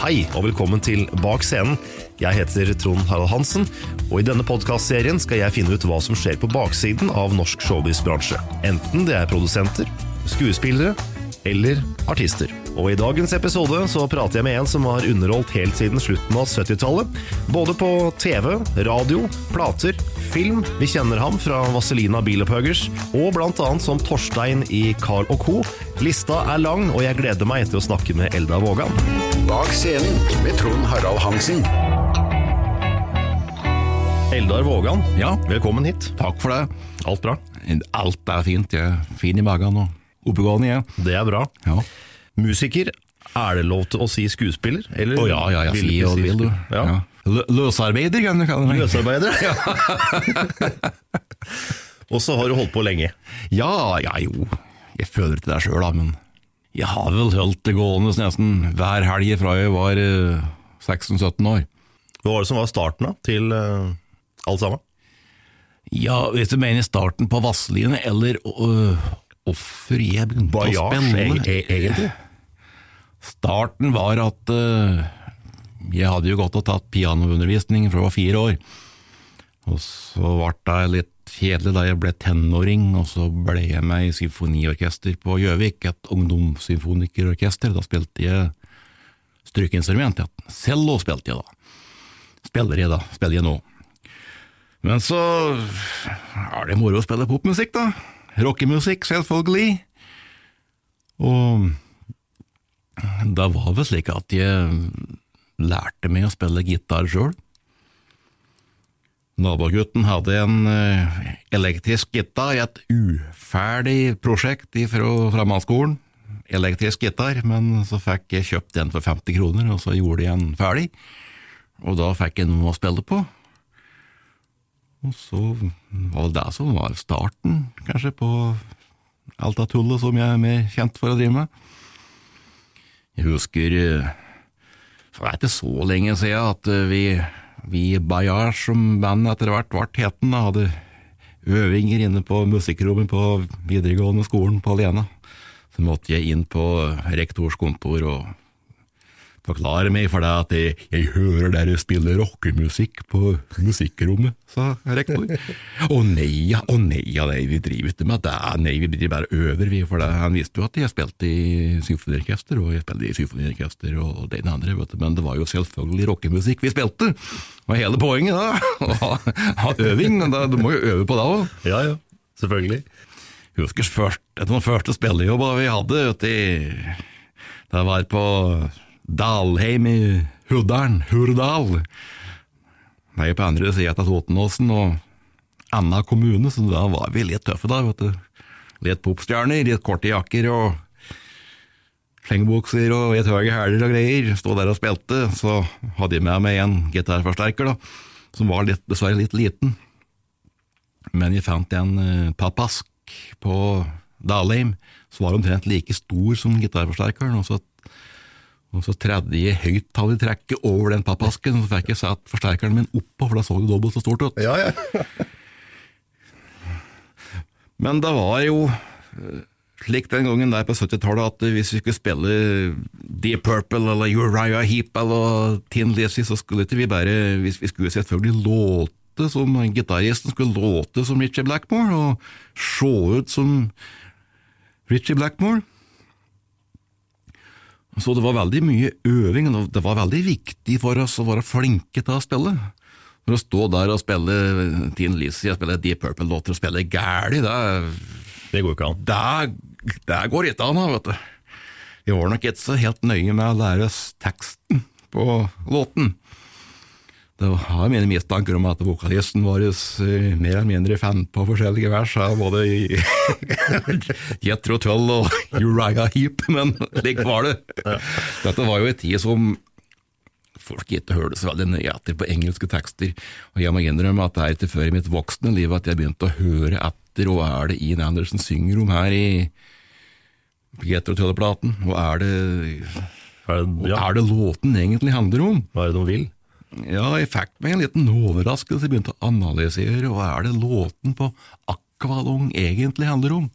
Hei og velkommen til Bak scenen. Jeg heter Trond Harald Hansen, og i denne podkastserien skal jeg finne ut hva som skjer på baksiden av norsk showbiz-bransje. Enten det er produsenter, skuespillere eller artister. Og i dagens episode så prater jeg med en som har underholdt helt siden slutten av 70-tallet. Både på TV, radio, plater, film. Vi kjenner ham fra Vazelina Bilopphøggers, og annet som Torstein i Carl Co. Lista er lang, og jeg gleder meg til å snakke med Elda Vågan. Bak scenen med Trond Harald Hansen. Eldar Vågan, Ja. velkommen hit. Takk for det. Alt bra? Alt er fint. Jeg er fin i magen og oppegående, jeg. Det er bra. Ja. Musiker, er det lov til å si skuespiller? Eller Å ja, ja, ja, vil si hva du vil, du. Ja. Ja. Løsarbeider, kan du kalle meg. Løsarbeider? Og så har du holdt på lenge. Ja, ja, jo. Jeg føler ikke det sjøl, da, men jeg har vel holdt det gående nesten hver helg fra jeg var eh, 16-17 år. Hva var det som var starten da, til uh, alt sammen? Ja, hvis du mener starten på Vazelina, eller øh, hvorfor jeg begynte å spille e- egentlig. Starten var at uh, jeg hadde jo gått og tatt pianoundervisning fra jeg var fire år. Og så ble det litt kjedelig da jeg ble tenåring, og så ble jeg med i symfoniorkester på Gjøvik, et ungdomssymfonikerorkester. Da spilte jeg strykeinstrument. Ja. Cello spilte jeg da. Spiller jeg da, spiller jeg nå. Men så er det moro å spille popmusikk, da. Rockemusikk, selvfølgelig. Og da var vel slik at jeg lærte meg å spille gitar sjøl. Nabogutten hadde en eh, elektrisk gitar i et uferdig prosjekt fra framhaldsskolen. Elektrisk gitar, men så fikk jeg kjøpt den for 50 kroner, og så gjorde jeg den ferdig. Og da fikk jeg noe å spille på. Og så var det det som var starten, kanskje, på alt det tullet som jeg er mer kjent for å drive med. Jeg husker eh, For det er ikke så lenge siden at eh, vi, vi Bayard som band etter hvert ble hetende, hadde øvinger inne på musikkrommet på videregående skolen på Lena. Så måtte jeg inn på rektors kontor og forklare meg for deg at jeg, jeg hører dere spille rockemusikk på musikkrommet, sa rektor. Å nei, ja, å nei, ja, nei, vi driver ikke med det, nei, vi driver bare øver, vi, for det. han visste jo at jeg spilte i symfoniorkester, og jeg spilte i symfoniorkester og det ene andre, vet du, men det var jo selvfølgelig rockemusikk vi spilte, det var hele poenget da, ha, øving, da, du må jo øve på det også. Ja, ja, selvfølgelig. Husker først, etter den første spillejobba vi hadde, vet du, det var på Dalheim i Huddalen, Hurdal. Det er jo på andre sida av Totenåsen og Anna kommune, så da var vi litt tøffe da, vet du. Litt popstjerner, litt korte jakker og slengebukser og litt høye hæler og greier. Stod der og spilte, så hadde jeg med meg en gitarforsterker, da, som var litt, dessverre litt liten. Men jeg fant en uh, papask på Dalheim, som var omtrent like stor som gitarforsterkeren. og så og så tredde jeg høyttalertrekket over den pappasken, så fikk jeg satt forsterkeren min oppå, for da så det dobbelt så stort ut. Ja, ja. Men det var jo eh, slik den gangen der på 70-tallet at hvis vi skulle spille Deep Purple eller Uriah Heap eller Tin Lizzie, så skulle ikke vi bare Hvis Vi skulle selvfølgelig låte som gitaristen skulle låte som Richie Blackmore, og se ut som Richie Blackmore. Så det var veldig mye øving, og det var veldig viktig for oss å være flinke til å spille. For å stå der og spille Teen Lizzie, spille Deep Purple-låter og spille gæli, det, Det går ikke an. det, det går ikke an, vet du. Vi var nok ikke så helt nøye med å lære oss teksten på låten. Det har mine mistanker om at vokalisten vår eh, mer eller mindre fant på forskjellige vers av både i Jethro Tull og Uriah Heap, men slik var det. Dette var jo en tid som folk ikke hørte så veldig nøye etter på engelske tekster, og jeg må innrømme at det er ikke før i mitt voksne liv at jeg begynte å høre etter hva er det Ian Anderson synger om her i Jetro Tull-platen, hva er det, Er det, ja, er det låten egentlig handler om? hva er det de vil? Ja, jeg fikk meg en liten overraskelse. Jeg begynte å analysere hva er det låten på Akvalong egentlig handler om.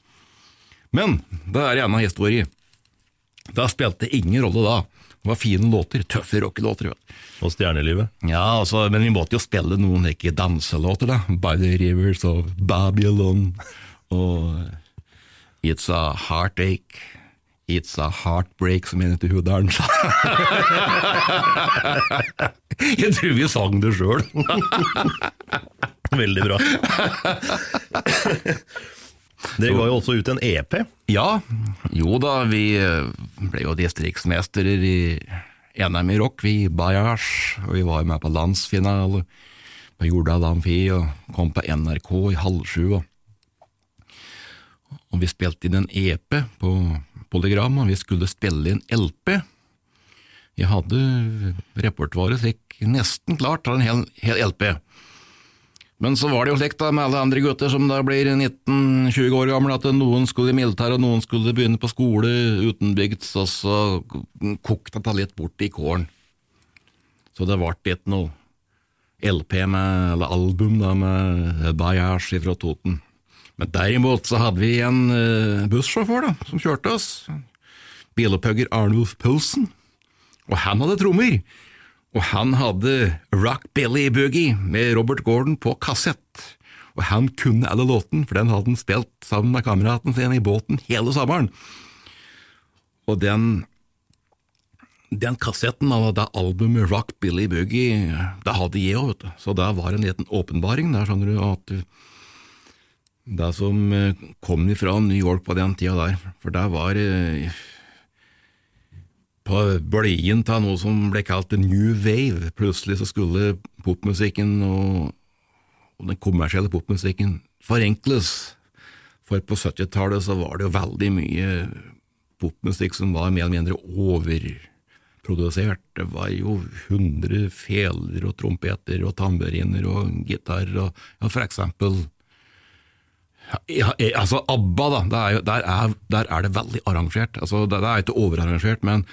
Men det er en annen historie. Da spilte ingen rolle da. Det var fine låter, tøffe rockelåter. Og stjernelivet? Ja, altså, men vi måtte jo spille noen ikke danselåter, da. By the Rivers og Babylon og It's a Heartache. It's a heartbreak, som en heter Hudalen sa. Jeg tror vi sang det sjøl. Veldig bra. Dere ga jo også ut en EP. Ja, jo da, vi eh, ble jo distriktsmestere i NM i rock, vi Bayash, og vi var jo med på landsfinale på Jordal Amfi og kom på NRK i halv sju. Og, og vi spilte inn en EP på Polygram, og vi skulle spille inn LP. Jeg hadde repertoaret slik nesten klart av en hel, hel LP. Men så var det jo slik da med alle andre gutter som da blir 19-20 år gamle, at noen skulle i militæret, og noen skulle begynne på skole utenbygds, og så kokte det litt bort i kålen. Så det ble ikke noe LP med, eller album da, med Bayash fra Toten. Men derimot så hadde vi en uh, bussjåfør da, som kjørte oss, bilopphugger Arnulf Poulsen, og han hadde trommer. Og han hadde Rock Billy Boogie med Robert Gordon på kassett. Og han kunne alle låten, for den hadde han spilt sammen med kameraten sin i båten hele sommeren. Og den, den kassetten det albumet Rock Billy Boogie, det hadde jeg òg, vet du. Så det var en liten åpenbaring der, skjønner du, at det som eh, kom ifra New York på den tida der, for det var eh, på bølgen av noe som ble kalt the new wave. Plutselig så skulle popmusikken og, og den kommersielle popmusikken forenkles. For på 70-tallet så var det jo veldig mye popmusikk som var mer eller mindre overprodusert. Det var jo hundre feler og trompeter og tamburiner og gitar og ja, for eksempel ja, altså ABBA, da, det er jo, der, er, der er det veldig arrangert. Altså, det, det er ikke overarrangert, men,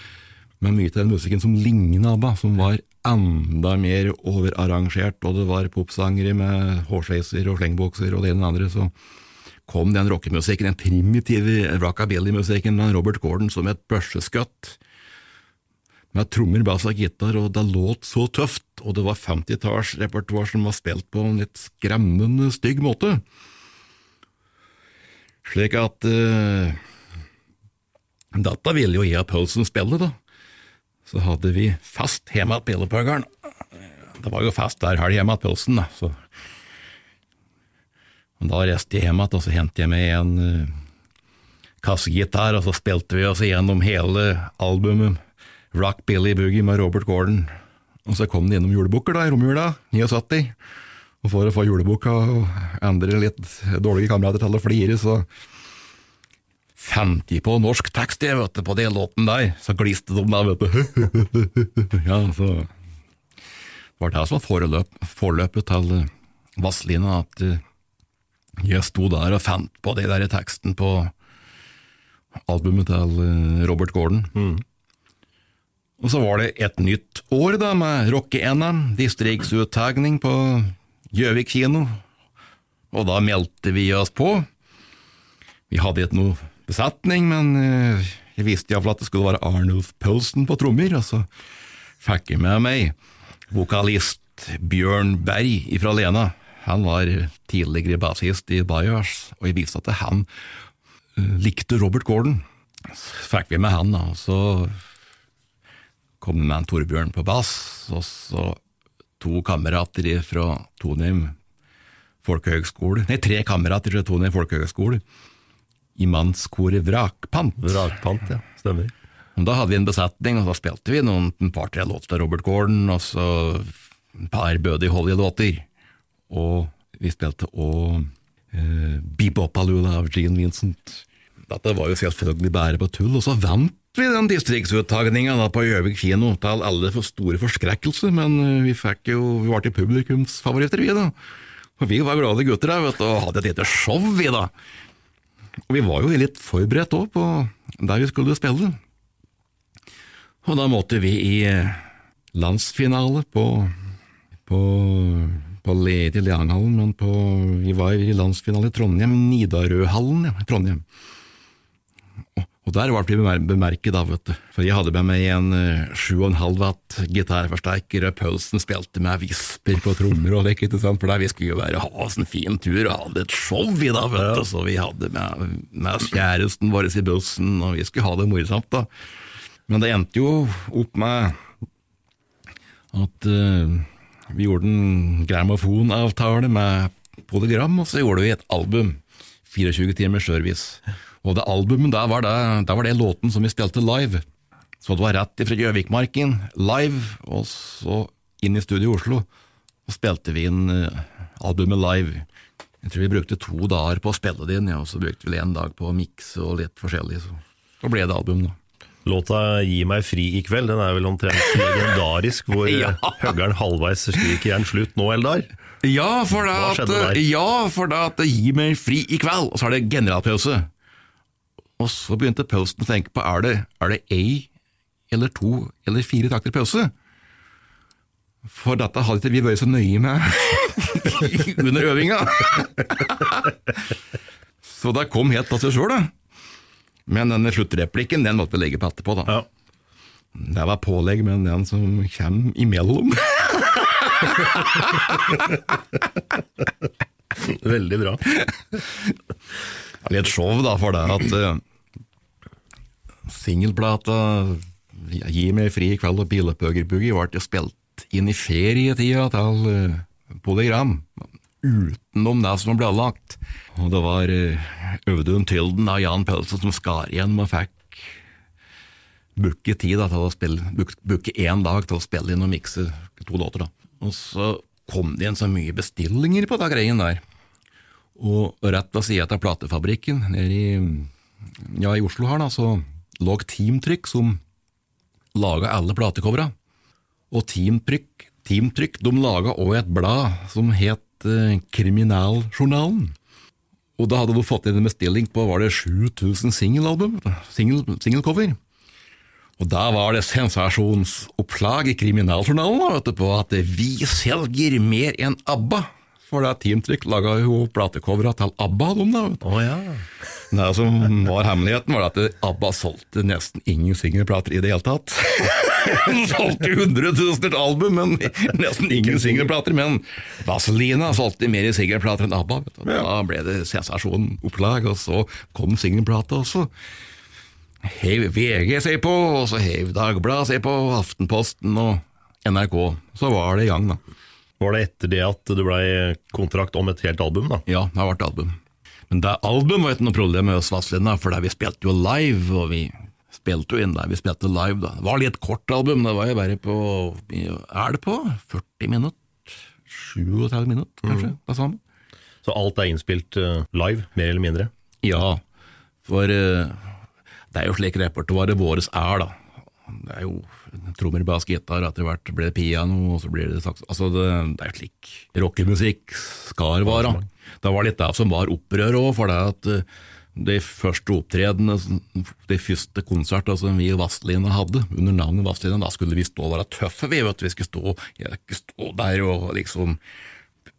men mye av den musikken som ligner ABBA, som var enda mer overarrangert, og det var popsangere med hårsveiser og slengbukser og det ene og det andre, så kom den rockemusikken, den primitive rockabilly-musikken med Robert Gordon som et børseskutt. Med trommer, bass og gitar, og det låt så tøft, og det var 50-tallsrepertoar som var spilt på en litt skremmende stygg måte. Slik at uh, Dette ville jo jeg og Paulsen spille, da. Så hadde vi fast hjemme hos Pillepuggeren. Det var jo fast der helg hjemme hos Paulsen, da. Så. Og da reiste jeg hjem igjen, og så hentet jeg med en uh, kassegitar, og så spilte vi oss igjennom hele albumet Rock Billy Boogie med Robert Gordon. Og så kom det innom julebukker da, i romjula, 79. Og for å få juleboka og endre litt dårlige kamerater til å flire, så fant de på norsk tekst jeg, vet du, på den låten der. Så gliste de der, vet du. ja, så det var det som var foreløp, forløpet til Vazelina, at eh, jeg sto der og fant på den der teksten på albumet til eh, Robert Gordon. Og så var det et nytt år da med rocke-NM, distriktsuttagning på Gjøvik kino. Og da meldte vi oss på. Vi hadde ikke noe besetning, men eh, jeg visste iallfall at det skulle være Arnulf Poulsen på trommer, og så fikk jeg med meg vokalist Bjørn Berg fra Lena. Han var tidligere bassist i Bayers, og jeg viste at han eh, likte Robert Gordon. Så fikk vi med han, og så kom det med en Torbjørn på bass, og så to kamerater fra Tonheim folkehøgskole, nei, tre kamerater fra Tonheim folkehøgskole, i mannskoret Vrakpant. Vrakpant, ja. Stemmer. Og Da hadde vi en besetning, og da spilte vi noen par-tre låter av Robert Gordon, og så et par Buddy Holly-låter. Og vi spilte òg eh, Bebopalula av Gene Vincent. Dette var jo selvfølgelig bare på tull, og så vant vi den distriktsuttagninga på Gjøvik kino, til alle for store forskrekkelse, men eh, vi fikk jo, vi var til publikumsfavoritter, vi da. Og vi var glade gutter da, vet du, og hadde et lite show, vi da. Og vi var jo litt forberedt òg på der vi skulle spille. Og da måtte vi i eh, landsfinale på, på, på Le- Leanghallen, men på, vi var i landsfinale i Trondheim, Nidarøhallen, ja, Trondheim. Og, der ble vi bemerket, da, vet du. For jeg hadde med meg en eh, 7,5 watt gitarforsterker, og Paulsen spilte med visper på trommer og lekk, ikke sant, for der vi skulle jo bare ha oss en fin tur og hadde et show, vi da, vet du. Så vi hadde med, med kjæresten vår i bussen, og vi skulle ha det morsomt, da. Men det endte jo opp med at uh, vi gjorde en grammofonavtale med Polygram, og så gjorde vi et album. 24 timers service. Og det albumet, der var det, der var det låten som vi spilte live. Så det var rett ifra Gjøvikmarken, live, og så inn i studio i Oslo. Og spilte vi inn eh, albumet live. Jeg tror vi brukte to dager på å spille det inn, ja, og så brukte vi en dag på å mikse og litt forskjellig. Så, så ble det album, da. Låta 'Gi meg fri i kveld' den er vel omtrent legendarisk, hvor Ja. høggeren halvveis skriker 'er den slutt nå, Eldar'? Ja, for det at, ja, for det at 'Gi meg fri i kveld, og så er det generalpause. Og så begynte Posten å tenke på er det, er det ei eller to eller fire takter pause. For dette hadde ikke vi vært så nøye med under øvinga. så det kom helt av seg sjøl, da. Men denne sluttreplikken den måtte vi legge på etterpå. da. Ja. Det var pålegg, men den som kommer imellom Veldig bra. litt show, da, for det at uh, singelplata Gi meg fri i kveld og Bilepøgerboogie ble spilt inn i ferietida til uh, Polygram, utenom det som ble lagt. Og det var uh, Audun Tylden av Jan Pølse som skar igjen og fikk booke tid da, til å spille, book- booke én dag til å spille inn og mikse to låter. da. Og så kom det inn så mye bestillinger på den greien der. Og rett ved sida av platefabrikken nede i, ja, i Oslo her, da, så lå Teamtrykk, som laga alle platecovera. Og Teamtrykk, Teamtrykk de laga òg et blad som het eh, Kriminaljournalen. Og da hadde de fått inn en bestilling på var det 7000 singelalbum, singelcover. Og da var det sensasjonsoppslag i Kriminaljournalen da, vet du, på at vi selger mer enn ABBA. For det Teamtrykk laga jo platecovera til ABBA, de da. Å ja. Det som var hemmeligheten, var at ABBA solgte nesten ingen singelplater i det hele tatt. De solgte hundretusener album, men nesten ingen singelplater. Men Vazelina solgte mer singelplater enn ABBA. Vet du. Da ble det sensasjonopplag, og så kom singelplata, også heiv VG seg på, og så heiv Dagbladet seg på, Aftenposten og NRK. Så var det i gang, da. Var det etter det at det blei kontrakt om et helt album, da? Ja, det har vært album. Men det album var ikke noe problem med oss Vazelina, for det vi spilte jo live, og vi spilte jo inn der vi spilte live, da. Det var litt kort album, det var jo bare på Er det på 40 minutter? 37 minutter, kanskje? Det samme? Så alt er innspilt eh, live, mer eller mindre? Ja, for uh, det er jo slik repertoaret vårt er, da. Det er jo trommer, bass, gitar, etter hvert blir det piano, og så blir det saks... Altså, det, det er slik rockemusikk skal være. Det var litt det som var opprør òg, for det at eh, de første opptredene, de første konsertene som vi i Vazelina hadde, under navnet Vazelina, da skulle vi stå og være tøffe, vi, vet du. Vi skulle stå, skulle stå der og liksom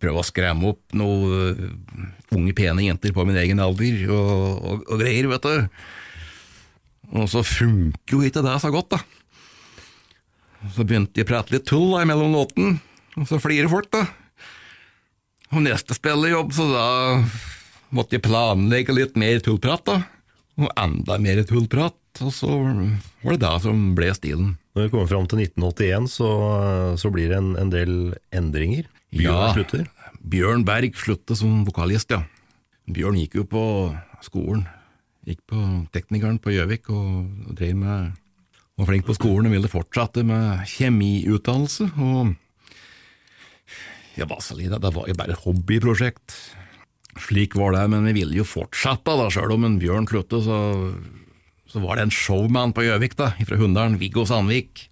prøve å skremme opp noen uh, unge, pene jenter på min egen alder og, og, og greier, vet du. Og så funker jo ikke det så godt, da. Så begynte de å prate litt tull da, mellom låten, og så flirer folk, da. Og neste spillerjobb, så da måtte de planlegge litt mer tullprat, da. Og enda mer tullprat, og så var det da som ble stilen. Når vi kommer fram til 1981, så, så blir det en, en del endringer. Bjørn Ja. slutter. Bjørn Berg sluttet som vokalist, ja. Bjørn gikk jo på skolen. Gikk på teknikeren på Gjøvik og drev med var flink på skolen og ville fortsette med kjemiutdannelse. Og ja, Vazelina, det var jo bare hobbyprosjekt. Slik var det, men vi ville jo fortsette, da, sjøl om en Bjørn sluttet, så, så var det en showman på Gjøvik, da, fra Hunndalen, Viggo Sandvik.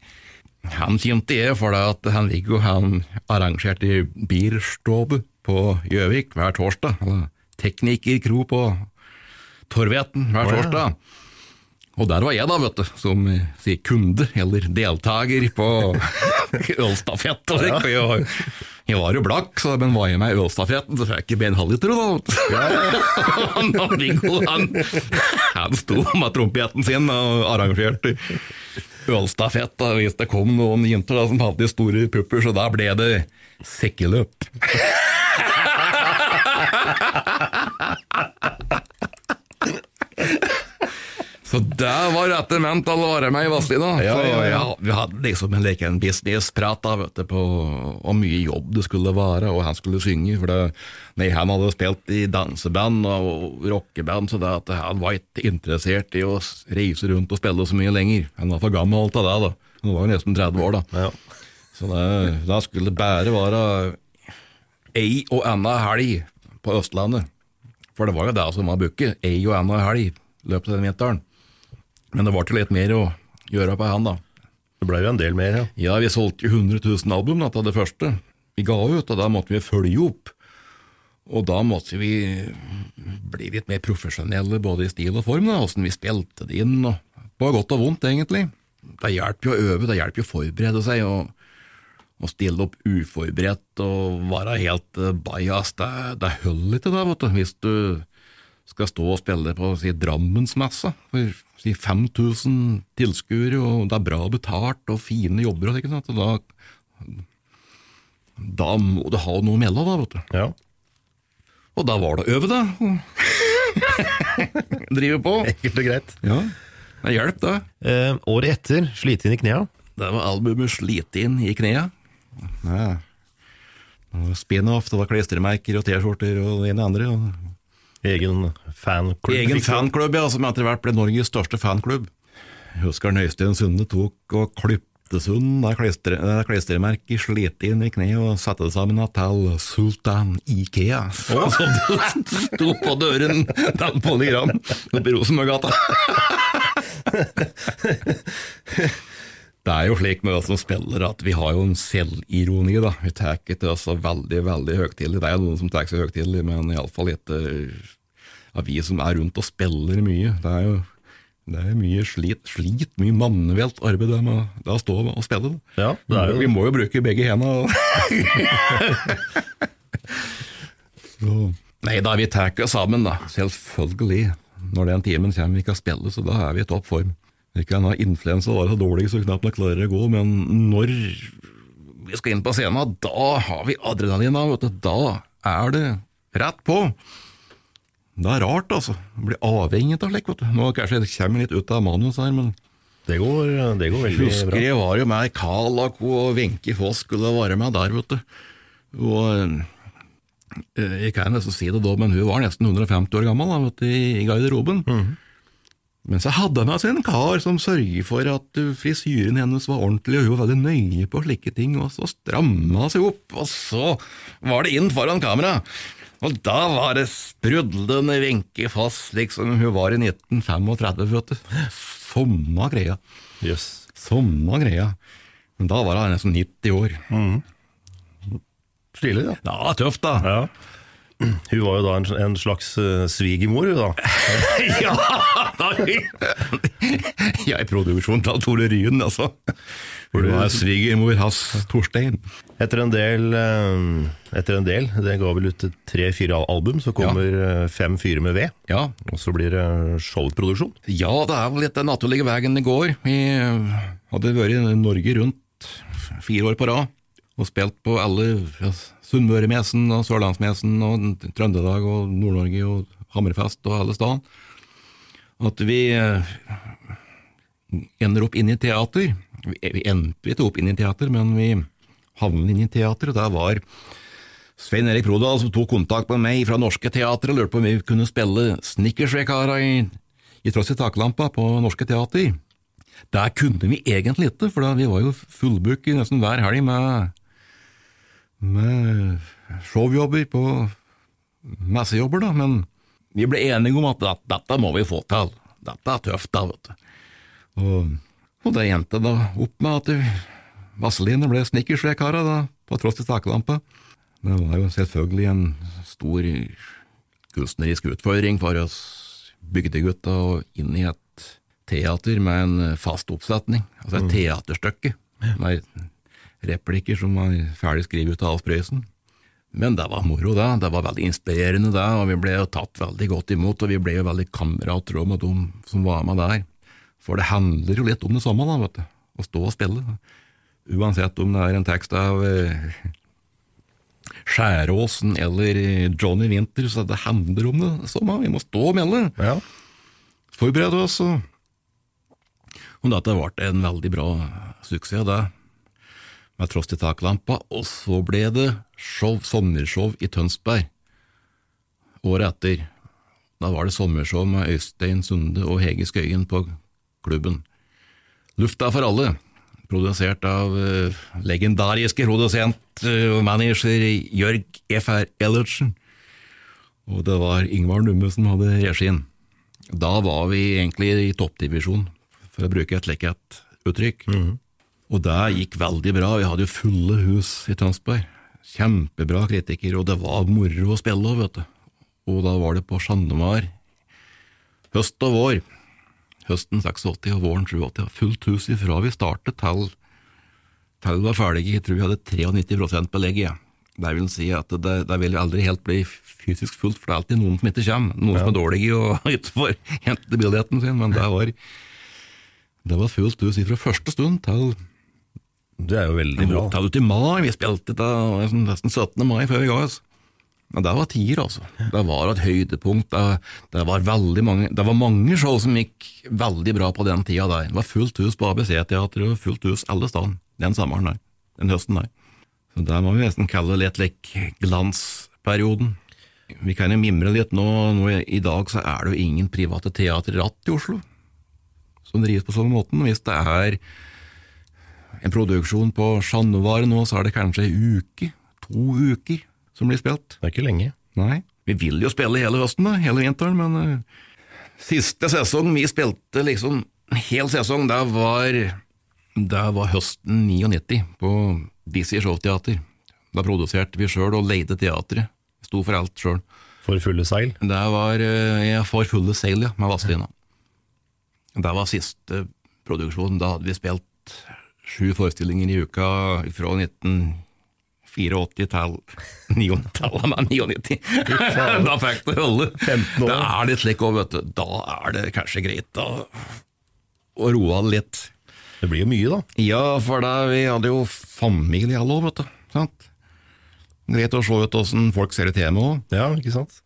Han kjente jeg for det at han Viggo han arrangerte bierstove på Gjøvik hver torsdag. eller Teknikerkro på Torveten hver Å, ja. Og der var jeg, da, vet du, som eh, sier kunde, eller deltaker på ølstafett. Jeg, jeg var jo blakk, så, men var jeg med i ølstafetten, så fikk jeg ikke en halvliter, da. Ja. Han Viggo, han, han sto med trompeten sin og arrangerte ølstafett. da, Hvis det kom noen jenter da, som hadde store pupper, så da ble det sekkeløp. Så det var rette ment å være med i Vazelina. Ja, ja, ja. Vi hadde liksom en leken businessprat da, vet du, på hvor mye jobb det skulle være, og han skulle synge. For det, nei, han hadde spilt i danseband og rockeband, så det at han var ikke interessert i å reise rundt og spille så mye lenger. Han var for gammel til det. da. Han var nesten 30 år da. Ja. Så det, da skulle det bare være ei og anna helg på Østlandet. For det var jo det som var booket, ei og anna helg i løpet av den vinteren. Men det var til litt mer å gjøre på han, da. Det ble jo en del mer, ja. Ja, vi solgte jo 100 000 album til det første vi ga ut, og da måtte vi følge opp. Og da måtte vi bli litt mer profesjonelle både i stil og form, da, åssen vi spilte det inn, og på godt og vondt, egentlig. Det hjelper jo å øve, det hjelper jo å forberede seg, og, og stille opp uforberedt og være helt uh, bajas. Det, det holder ikke, det, vet du, hvis du skal stå og spille på si, Drammensmessa for si, 5000 tilskuere, og det er bra betalt og fine jobber, og ikke sant? og da, da må du ha noe mellom, da, vet du. ja. Og da var det å øve, da. Drive på. Enkelt og greit. Ja, det hjelp, det. Eh, året etter, slite inn i knea. Det var albumet Slit inn i knea. Ja. Spin-off, det var klistremerker og T-skjorter og det ene og andre. og Egen fanklubb. Egen fanklubb, ja, som etter hvert ble Norges største fanklubb. Jeg husker Nøystein Sunde tok og klippte sund klistremerket, slet inn i kneet og satte det sammen til Sultan Ikea. Som det sto på døren den polygram oppe i Rosenborggata. Det er jo slik med oss som spiller at vi har jo en selvironi, da. Vi tar ikke til oss veldig, veldig høytidelig. Det er jo noen som tar seg høytidelig, men iallfall ikke av vi som er rundt og spiller mye. Det er jo det er mye slit, slit mye manuelt arbeid det med å stå og spille. Ja, det er jo Vi må jo bruke begge hendene. Så. Nei da, vi tar oss sammen, da. Selvfølgelig. Når den timen kommer vi kan spille, så da er vi i topp form. Kan ha influensa var så dårlig så knapt nok klarer å gå, men når vi skal inn på scenen, da har vi adrenalina, vet du. Da er det rett på. Det er rart, altså. Blir avhengig av slikt, vet du. Nå kanskje jeg kommer litt ut av manus her, men Det går, det går veldig Husker bra. jeg var jo med Kalako og Wenche Foss skulle være med der, vet du. Og eh, Jeg kan nesten si det da, men hun var nesten 150 år gammel da, vet du, i garderoben. Men så hadde hun altså en kar som sørget for at eh, frisyren hennes var ordentlig, og hun var veldig nøye på slike ting, og så stramma hun seg opp, og så var det inn foran kamera. Og da var det sprudlende Wenche Foss, liksom hun var i 1935, vet du. Samme greia. Jøss. Samme greia. Men da var hun nesten 90 år. Stilig, da. Ja, tøft da. Ja. Hun var jo da en, en slags uh, svigermor, hun da. ja, jeg er i produksjonen til Tore Ryen, altså. Hun var svigermor hans Torstein. Etter en del, eh, etter en del det ga vel ut tre-fire album, så kommer eh, Fem fyrer med ved. Ja. Og så blir det showproduksjon. ja, det er vel litt den naturlige veien det går. Vi hadde vært i Norge rundt fire år på rad og spilt på alle ja, Sunnmøremesen og Sørlandsmesen og Trøndelag og Nord-Norge og Hammerfest og alle steder. At vi eh, ender opp inn i teater. Vi vi endte ikke opp inn i teater, men vi havnet inn i teater, og der var Svein Erik Prodal som tok kontakt med meg fra Norske Teater og lurte på om vi kunne spille Snickersvekara i, i Tross i taklampa på Norske Teater. Der kunne vi egentlig ikke, for vi var jo fullbooket nesten hver helg med, med showjobber på messejobber, da, men vi ble enige om at dette, må vi få til. Dette er tøft, da, vet du. Og, og det endte da opp med at Vaseline ble snickersjekara da, på tross til taklampa. Det var jo selvfølgelig en stor kunstnerisk utfordring for oss bygdegutta og inn i et teater med en fast oppsetning, altså et teaterstykke med replikker som var ferdig skrevet av Alf Prøysen. Men det var moro, det. Det var veldig inspirerende, det, og vi ble jo tatt veldig godt imot, og vi ble jo veldig kamerater òg med de som var med der. For det handler jo litt om det samme, da, vet du. Å stå og spille. Uansett om det er en tekst av eh, Skjæråsen eller Johnny Winter, så det handler om det samme. Vi må stå og melde. Ja. Forberede oss. Og dette ble en veldig bra suksess, det. Med Tross til taklampa. Og så ble det show, sommershow i Tønsberg året etter. Da var det sommershow med Øystein Sunde og Hege Skøyen på klubben. Lufta for alle, produsert av uh, legendariske produsent og og manager Jørg F.R. Ellertsen. Og det var Ingvar Numme som hadde regien. Da var vi egentlig i toppdivisjon, for å bruke et lekkert uttrykk. Mm uttrykk. Og det gikk veldig bra, vi hadde jo fulle hus i Tønsberg. Kjempebra kritikere, og det var moro å spille òg, vet du. Og da var det på Sandemar høst og vår. Høsten 86 og våren 87. Fullt hus ifra vi startet til, til vi var ferdige. Jeg tror vi hadde 93 belegg. Ja. Det vil si at det, det vil aldri helt bli fysisk fullt, for det er alltid noen som ikke kommer. Noen som er dårlige og ikke får hente billetten sin, men det var, det var fullt hus fra første stund til Det er jo veldig bra. til ut i mai. Vi spilte det nesten nesten 17. mai før vi ga oss. Men det var tider, altså. Det var et høydepunkt. Det, det, var veldig mange, det var mange show som gikk veldig bra på den tida der. Det var fullt hus på ABC-teatret og fullt hus alle steder den sommeren der. Den høsten der. Så der må vi nesten kalle litt lik glansperioden. Vi kan jo mimre litt nå, nå. I dag så er det jo ingen private teater i Oslo som drives på sånn måten. Hvis det er en produksjon på Chat nå, så er det kanskje ei uke, to uker, som blir spilt. Det er ikke lenge. Nei. Vi vil jo spille hele høsten, da, hele vinteren, men uh, siste sesong vi spilte liksom hel sesong, det var, det var høsten 99 på Busy Showteater. Da produserte vi sjøl og leide teatret. Sto for alt sjøl. For fulle seil. Det var eh, jeg For fulle seil, ja, med Vazelina. Det var siste produksjon. Da hadde vi spilt sju forestillinger i uka fra 1984 til 99-tallet med 99. da fikk det holde. Det er litt slik òg, vet du. Da er det kanskje greit å, å roe av litt. Det blir jo mye, da. Ja, for da, vi hadde jo familie alle òg, vet du. Sant? Greit å se ut åssen folk ser ut hjemme òg. Ja, ikke sant?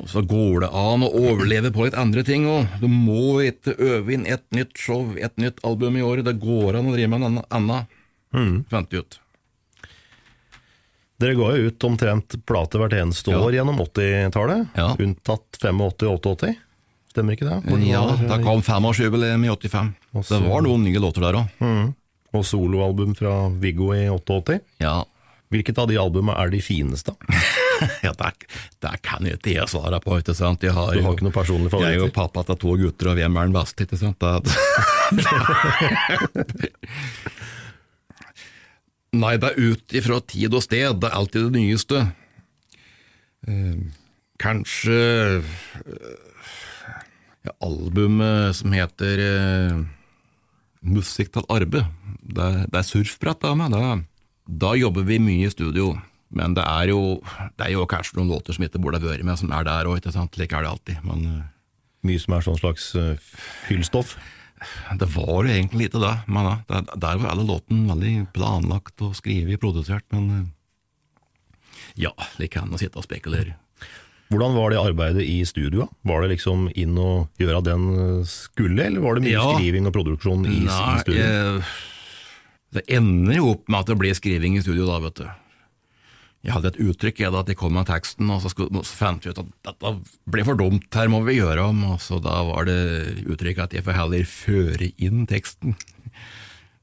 Og så går det an å overleve på litt andre ting òg. Du må ikke øve inn et nytt show, et nytt album i året. Det går an å drive med en annen- Mm. Fant ut. Dere ga jo ut omtrent plate hvert eneste Ja. år gjennom 80-tallet, Ja. unntatt 85-88. Stemmer ikke det? Hvor det Ja, da kom femårsjubileum i 85. Også, Det var noen nye låter der òg. Og soloalbum fra Viggo i 88. Ja. Hvilket av de albumene er de fineste? ja det, det kan jo ikke jeg svare på, ikke sant. Jeg har, Du har jo- ikke noen personlige Jeg er jo pappa til to gutter, og hvem er den beste, ikke sant? Det, Nei, det er ut ifra tid og sted, det er alltid det nyeste. Eh, kanskje eh, ja, albumet som heter eh, Musikk til arbeid. Det, det er surfbrett da, men Da, da jobber vi mye i studio. Men det er jo, det er jo kanskje noen låter som ikke burde ha vært med, som er der òg, ikke sant. Slik er det alltid. Men eh, Mye som er sånn slags uh, fyllstoff. det var jo egentlig lite det. Men da, der, der var alle låten veldig planlagt og skrevet og produsert, men eh, ja, like kan man sitte og spekulere. Hvordan var det arbeidet i studio? Var det liksom inn og gjøre den skulle, eller var det mye Ja. skriving og produksjon i, i studio? eh, det ender jo opp med at det blir skriving i studio da, vet du. Jeg hadde et uttrykk jeg at jeg kom med teksten, og så, skulle, så fant vi ut at dette ble for dumt, her må vi gjøre om, og så da var det uttrykket at jeg får heller føre inn teksten.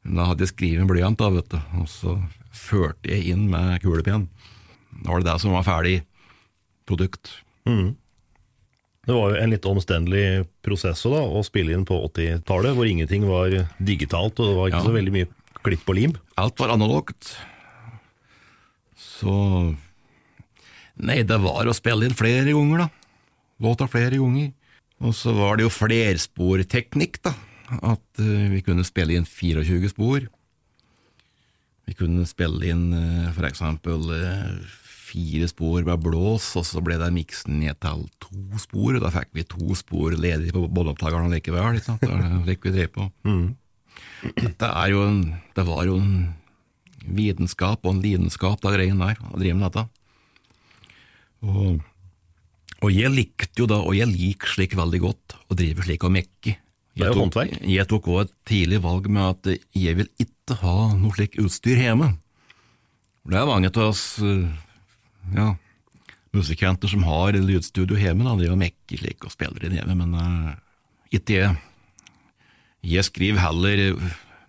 Da hadde jeg skrevet en blyant, da, vet du, og så førte jeg inn med kulepenn. Da var det det som var ferdig produkt. Det var jo en litt omstendelig prosess da, å spille inn på 80-tallet, hvor ingenting var digitalt, og det var ikke Ja. så veldig mye klipp og lim. Alt var analogt. Så Nei, det var å spille inn flere ganger, da. Låta flere ganger. Og så var det jo flersporteknikk, da. At eh, vi kunne spille inn 24 spor. Vi kunne spille inn eh, for eksempel eh, fire spor med blås, og så ble det miksen ned til to spor, og da fikk vi to spor ledig på båndopptakeren likevel. Ikke sant? Det er det vi drev på. Dette er jo en, det var jo en vitenskap og en lidenskap, det greien der, å drive med dette. Og, og jeg likte jo da, og jeg liker slik veldig godt, å drive slik og mekke. Det er jo håndverk. Jeg tok også et tidlig valg med at jeg vil ikke ha noe slik utstyr hjemme. Det er mange av oss eh, ja, musikanter som har lydstudio hjemme, da, de og mekker slik og spiller inn hjemme, men uh, ikke jeg. Jeg skriver heller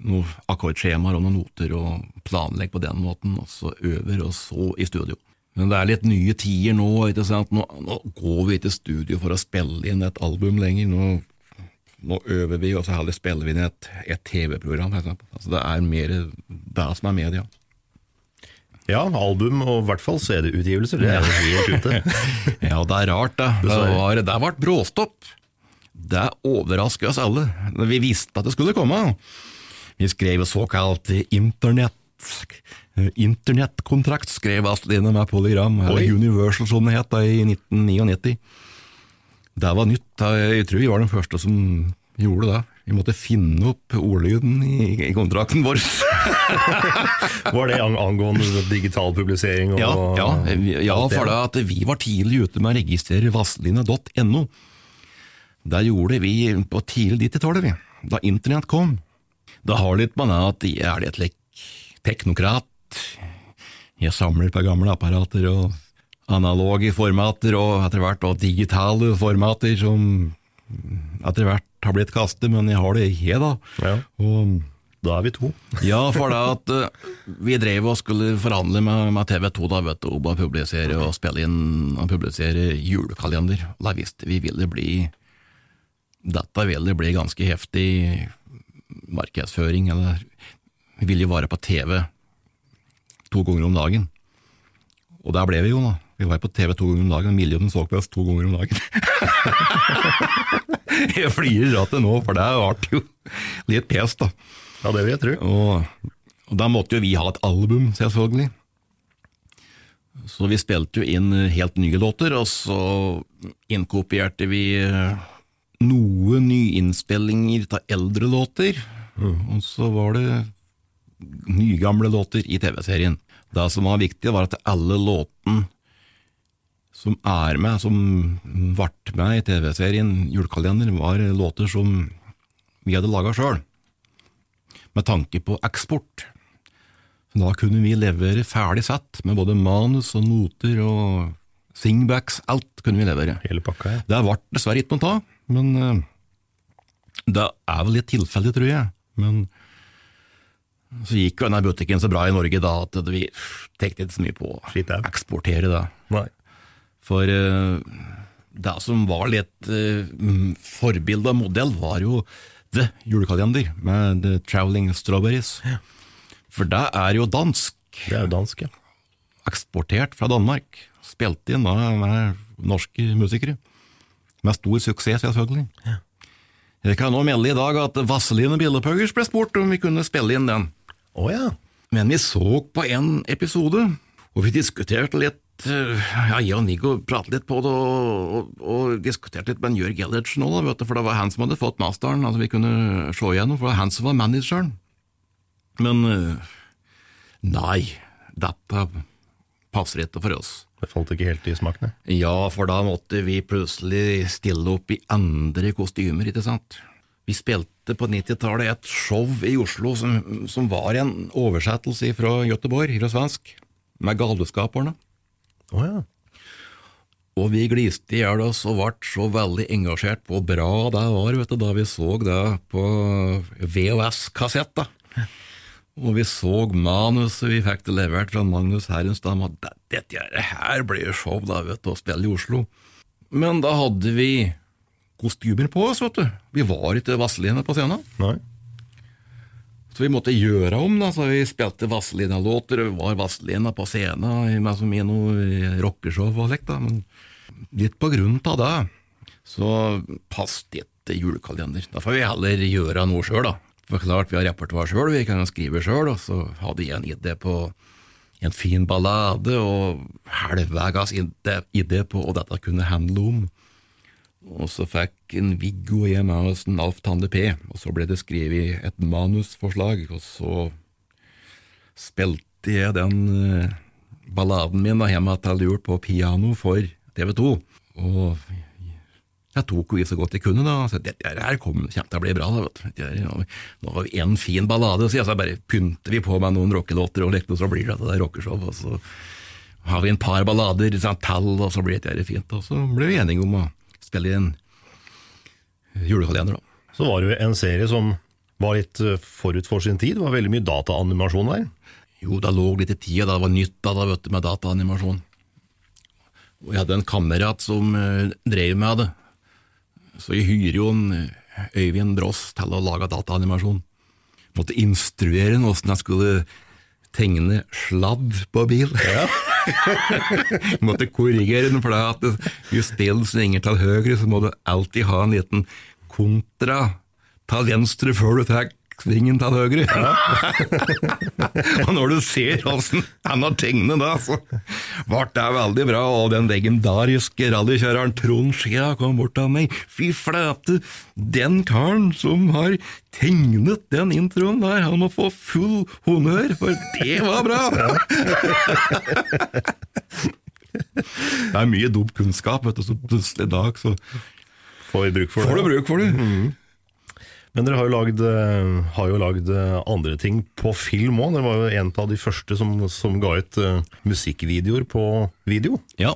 noen akkordskjemaer og noen noter og planlegge på den måten, og så øver, og så i studio. Men det er litt nye tider nå, ikke sant? Nå, nå går vi i studio for å spille inn et album lenger. Nå, nå øver vi, og så heller spiller vi inn et, et TV-program. Altså, det er mer det som er media. Ja, album og i hvert fall CD-utgivelser, det er jo helt ute. Ja, det er rart, da. Det, var, det ble bråstopp. Det overrasker oss alle. Vi visste at det skulle komme. Vi skrev såkalt internett internettkontrakt, skrev Astrid med Polygram, eller Oi. Universal som det het i 1999. Det var nytt. Jeg tror vi var den første som gjorde det. Vi måtte finne opp ordlyden i, i kontrakten vår. Var det angående digital publisering? Ja, ja, ja for det at vi var tidlig ute med å registrere vazelina.no. Det gjorde vi på tidlig 90-tallet, da internett kom. Det har litt med det at jeg er litt lik teknokrat. Jeg samler på gamle apparater og analoge formater og etter hvert og digitale formater som etter hvert har blitt kastet, men jeg har det jeg, da. Ja. Og Da er vi to. ja, for det at uh, vi drev og skulle forhandle med, med TV 2 da, vet du, om å publisere og spille inn og publisere julekalender. Da visste vi ville bli Dette ville bli ganske heftig markedsføring, eller vi ville jo være på TV to ganger om dagen. Og der ble vi jo, da. Vi var på TV to ganger om dagen, millionen så på oss to ganger om dagen. jeg flirer av det nå, for det ble jo litt pes, da. Ja, det vil jeg tro. Og, og da måtte jo vi ha et album, selvfølgelig. Så vi spilte jo inn helt nye låter, og så innkopierte vi eh, noe nyinnspillinger av eldre låter, og så var det nygamle låter i TV-serien. Det som var viktig, var at alle låtene som er med, som ble med i TV-serien Julekalender, var låter som vi hadde laga sjøl med tanke på eksport. Da kunne vi levere ferdig sett, med både manus og noter og singbacks, alt kunne vi levere. Hele pakka, ja. Det ble dessverre ikke noe av, men eh, det er vel litt tilfeldig, tror jeg. Men så gikk jo denne butikken så bra i Norge da at vi tenkte ikke så mye på å eksportere det. Nei. For eh, det som var litt forbilde og modell, var jo The julekalender med The Traveling Strawberries. For det er jo dansk, Det er jo dansk, ja. eksportert fra Danmark. Spilt inn da med norske musikere. Med stor suksess, selvfølgelig. Jeg kan nå melde i dag at Vazelina Billepuggers ble spurt om vi kunne spille inn den. Å ja. Men vi så på en episode, og vi diskuterte litt eh, ja, jeg og Nico pratet litt på det, og, og, og diskuterte litt med Jørg Ellertsen òg, for det var han som hadde fått masteren, altså vi kunne se igjennom, for det var han som var manageren. Men eh, nei, dette passer ikke for oss. Det falt ikke helt i smakene. Ja, for da måtte vi plutselig stille opp i andre kostymer, ikke sant? Vi spilte på 90-tallet et show i Oslo som, som var en oversettelse fra Göteborg, fra svensk, med galdeskaperne. Å ja. Og vi gliste i hjel oss og ble så veldig engasjert på hvor bra det var, vet du, da vi så det på VHS-kassett. Og vi så manuset vi fikk det levert fra Magnus Herrenstad, og det- dette her blir jo show, da, vet du, å spille i Oslo. Men da hadde vi kostymer på oss, vet du. Vi var ikke Vazelina på scenen. Nei. Så vi måtte gjøre om, da, så vi spilte Vazelina-låter, og var Vazelina på scenen med som i noe rockeshow og slikt, da. Men litt på grunn av det, så passet ikke julekalender. Da får vi heller gjøre noe sjøl, da. For klart, vi har repertoar sjøl, vi kan jo skrive sjøl, og så hadde jeg en idé på en fin ballade, og halvveis idé på hva dette kunne handle om. Og så fikk en Viggo og jeg med oss en Alf Tande P, og så ble det skrevet et manusforslag, og så spilte jeg den eh, balladen min da hjemme til jul på piano for TV 2. Og jeg tok jo i så godt jeg kunne, da. Så dette her kom, kommer til å bli bra. da, Nå har vi én fin ballade, så, så bare pynter vi på med noen rockelåter, og lekte, så blir det det rockeshow. Og så har vi en par ballader sånn, tall, og så blir dette her fint. Og så ble vi enige om å spille inn julekalender, da. Så var det jo en serie som var litt eh, forut for sin tid. Det var veldig mye dataanimasjon der. Jo, det lå litt i tida, det var nytt da, da vet du, med dataanimasjon. Og jeg hadde en kamerat som eh, drev med det, så jeg hyrer jo en eh, Øyvind Brås til å lage dataanimasjon. Måtte instruere han åssen jeg skulle tegne sladd på bil. Måtte korrigere den, for at hvis bilen svinger til høyre, så må du alltid ha en liten kontra til venstre før du tar svingen til høyre. og når du ser åssen han har tegnet det, så ble det veldig bra. Og den legendariske rallykjøreren Trond Skea kom bort til meg. Fy flate, den karen som har tegnet den introen der, han må få full honnør, for det var bra! det er mye dum kunnskap, vet du, så plutselig i dag så Får du bruk for får det. du bruk for det. Men dere har jo lagd, eh, har jo lagd eh, andre ting på film òg. Dere var jo en av de første som, som ga ut eh, musikkvideoer på video. Ja,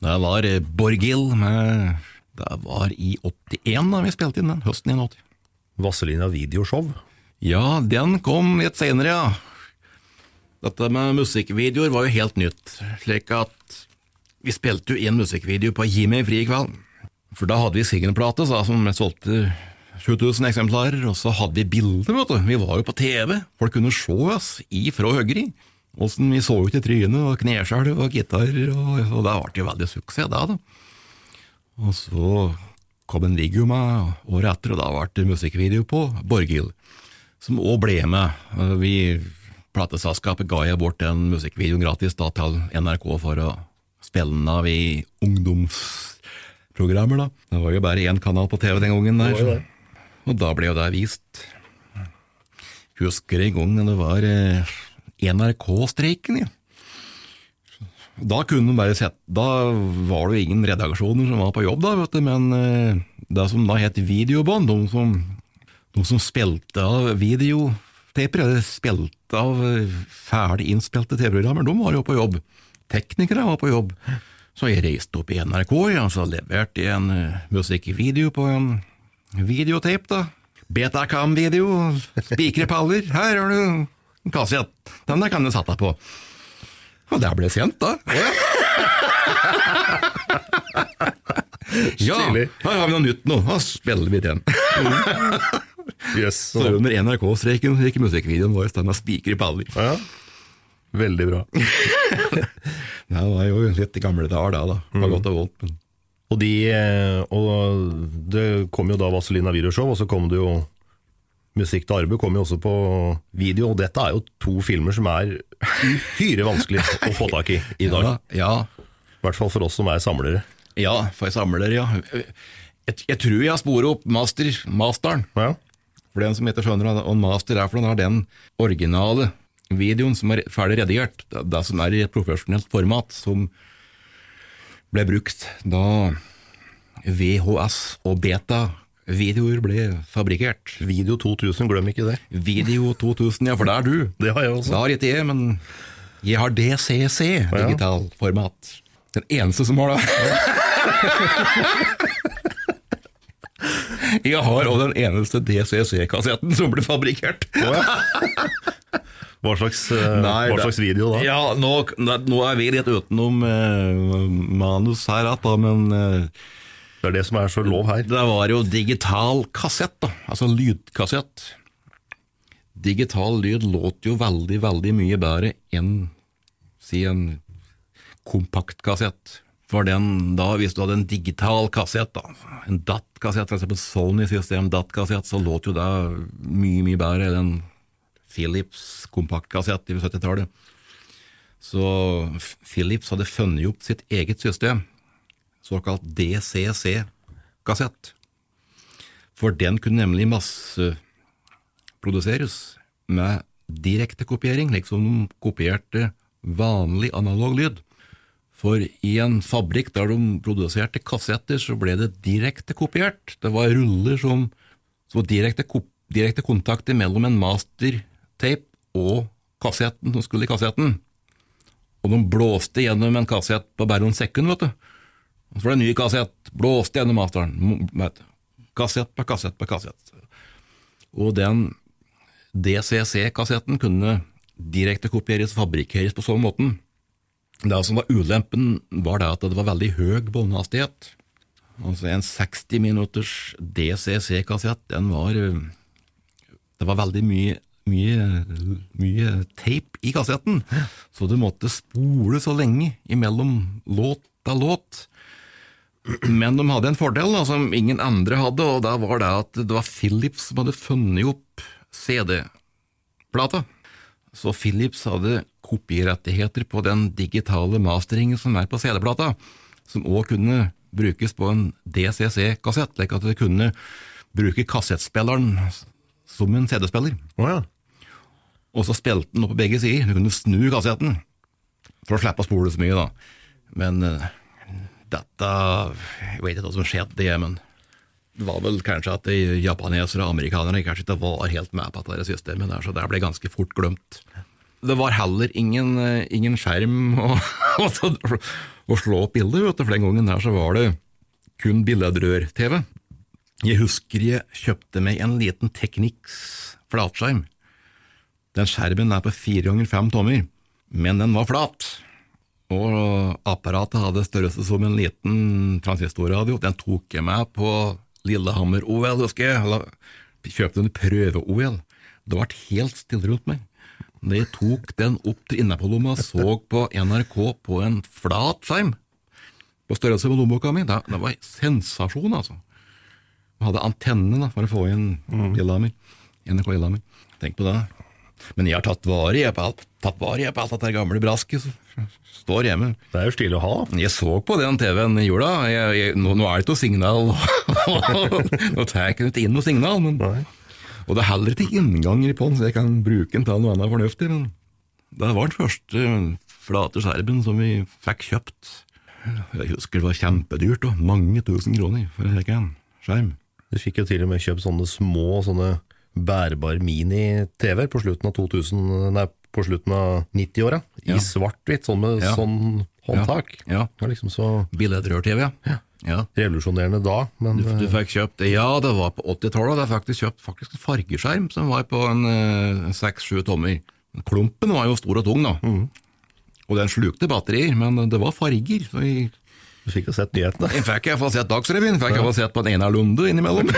det var Borghild med Det var i 81 da vi spilte inn den, høsten 81. Vazelina videoshow. Ja, den kom litt senere, ja. Dette med musikkvideoer var jo helt nytt, slik at vi spilte jo inn musikkvideo på Gi meg fri i kveld. For da hadde vi singelplate så, som solgte 7000 eksemplarer, og så hadde vi bilder, vet du. Vi var jo på TV, folk kunne se oss ifra høyre. Åssen vi så ut i trynet, og kneskjelv og gitarer, og, og det ble jo veldig suksess da, da. Og så kom en video med året etter, og da ble det musikkvideo på Borghild, som òg ble med. Vi, plateselskapet ga jeg bort den musikkvideoen gratis da, til NRK for å spille den av i ungdomsprogrammer. da. Det var jo bare én kanal på TV den gangen. der. Så. Og da ble jo det vist. Husker en gang det var eh, NRK-streiken. Ja. Da kunne de bare sett, da var det jo ingen redaksjoner som var på jobb, da, vet du, men eh, det som da het videobånd, de som, de som spilte av videotaper, eller spilte av eh, ferdig innspilte TV-programmer, de var jo på jobb. Teknikere var på jobb. Så jeg reiste opp i NRK, ja, så leverte jeg en musikkvideo på en videotape, da. Betacam-video, spikre paller, her har du en kassett, den der kan du sette deg på. Og det ble sendt, da. ja, her har vi noe nytt nå, da spiller vi den. Yes. Så under NRK-streken gikk musikkvideoen vår den med spikre paller. Ja. Veldig bra. Det var jo litt gamle dager da, da. På godt og vondt. Men Og, de, eh, og det kom jo da Vazelina Virushov, og så kom det jo Musikk til arbeid kom jo også på video, og dette er jo to filmer som er uhyre vanskelig å få tak i i dag. ja, ja, I hvert fall for oss som er samlere. ja, for samler, ja. Jeg, jeg tror jeg sporer opp master, masteren. Ja. For den som heter skjønner hva master er for den er den originale videoen som er ferdig redigert. Det, det som er i et profesjonelt format, som ble brukt da VHS og beta-videoer ble fabrikkert. Video 2000, glem ikke det. Video 2000, ja, for det er du. Det har jeg Det også. har ikke jeg, men jeg har DCC, digital format. Den eneste som har det. Jeg har òg den eneste DCC-kassetten som ble fabrikkert. Hva slags, eh, Nei, hva slags video da? Ja, nå, nå er vi litt utenom eh, manus her, da, men eh, Det er det som er så lov her. det var jo digital kassett, da, altså lydkassett. Digital lyd låter jo veldig, veldig mye bedre enn si en kompaktkassett. For den da, hvis du hadde en digital kassett, da, en DAT-kassett, eksempel Sony-system DAT-kassett, så låt jo det mye, mye bedre enn en Philips kompaktkassett i 70-tallet. Så Philips hadde funnet opp sitt eget system, såkalt DCC-kassett. For den kunne nemlig masseproduseres med direktekopiering, liksom kopierte vanlig analog lyd. For i en fabrikk der de produserte kassetter, så ble det direkte kopiert. Det var ruller som, som var direkte, direkte kontakt mellom en mastertape og kassetten som skulle i kassetten. Og de blåste gjennom en kassett på bare noen sekunder, vet du. Og så var det en ny kassett, blåste gjennom masteren. Kassett på kassett på kassett. Og den DCC-kassetten kunne direkte kopieres og fabrikkeres på sånn måten. Det som var ulempen, var det at det var veldig høy båndhastighet. Altså en 60 minutters DCC-kassett, den var eh, Det var veldig mye, mye, mye tape i kassetten, så du måtte spole så lenge imellom låt av låt. Men de hadde en fordel da, som ingen andre hadde, og det var det at det var Philips som hadde funnet opp CD-plata. Så Philips hadde kopirettigheter på den digitale masteringen som er på CD-plata, som òg kunne brukes på en DCC-kassett, slik at du kunne bruke kassettspilleren som en CD-spiller. Oh, ja. Og så spilte den opp på begge sider. Du kunne snu kassetten for å slippe å spole så mye, da. Men uh, dette Jeg vet ikke hva som skjedde, det, men det var vel kanskje at japanesere og amerikanere kanskje ikke var helt med på dette systemet, der, så det ble ganske fort glemt. Det var heller ingen, eh, ingen skjerm å, å, å slå opp bilder, vet du, for den gangen der så var det kun billedrør-TV. Jeg husker jeg kjøpte meg en liten Technics flatskjerm. Den skjermen er på fire ganger fem tommer, men den var flat. Og apparatet hadde størrelse som en liten transistorradio. Den tok jeg med på Lillehammer-OL, husker jeg. Kjøpte en prøve-OL. Det ble helt stille rundt meg. Jeg tok den opp til innapålomma, så på NRK på en flat skjerm, på størrelse med lommeboka mi, det, det var en sensasjon, altså. Jeg hadde antenne da, for å få inn Lillehammer. NRK Lillehammer. Tenk på det. Men jeg har tatt vare jeg på alt, tatt vare jeg på alt dette gamle brasket som står hjemme. Det er jo stilig å ha. Jeg så på den TV-en i jula. Jeg, jeg, nå, nå er det ikke noe signal. nå tar jeg ikke inn noe signal. Men, og det er heller ikke innganger på den, så jeg kan bruke den til noe annet fornuftig. Men det var den første flate skjermen som vi fikk kjøpt. Jeg husker det var kjempedyrt, og mange tusen kroner for en slik skjerm. Du fikk jo til og med kjøpt sånne små sånne bærbar mini-TV på slutten av 2000, nei, på slutten av 90-åra. I Ja. svart-hvitt, sånn med Ja. sånn håndtak. Ja. Det var liksom så Billedrør-TV, ja. ja. Revolusjonerende da, men Du, du eh, fikk kjøpt Ja, det var på 80-tallet. Jeg fikk kjøpt faktisk en fargeskjerm som var på en seks-sju tommer. Klumpen var jo stor og tung, da. Og den slukte batterier, men det var farger. Så jeg, du fikk jo sett nyhetene. jeg fikk iallfall sett Dagsrevyen. Fikk iallfall sett på en Einar Lunde innimellom.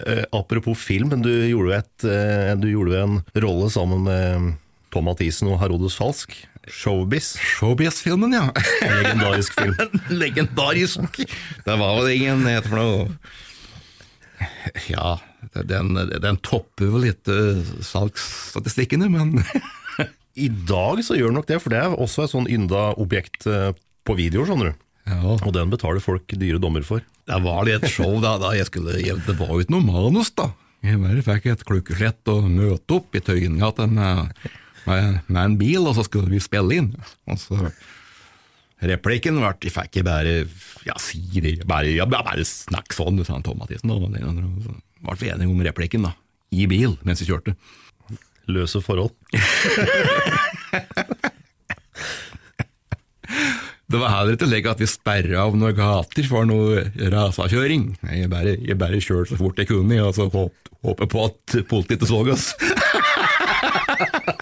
uh, Apropos film, du gjorde, et, eh, du gjorde en rolle sammen med Tom Mathisen og Herodes Falsk. Showbiz. Showbiz-filmen, ja. Legendarisk film. legendarisk! Det var vel ingen het for noe Ja, den, den topper vel litt uh, salgsstatistikkene, men I dag så gjør den nok det, for det er også et sånn ynda objekt eh, på video, skjønner du. ja. Og den betaler folk dyre dommer for. Det var litt show da, da jeg skulle Det var jo ikke noe manus, da. Jeg bare fikk et klukkeslett og møte opp i Tøyengata med, med, med en bil, og så skulle vi spille inn. Og så Replikken ble Jeg fikk ikke bare Ja, si det, bare, ja, bare snakk sånn, sa Tom Mathisen. Og så ble vi enige om replikken, da. I bil, mens vi kjørte. Løse forhold. Det var heller ikke slik at vi sperra av noen gater for noe rasakjøring. Jeg bare, jeg bare kjørte så fort jeg kunne, og så håp, håpet på at politiet ikke så oss.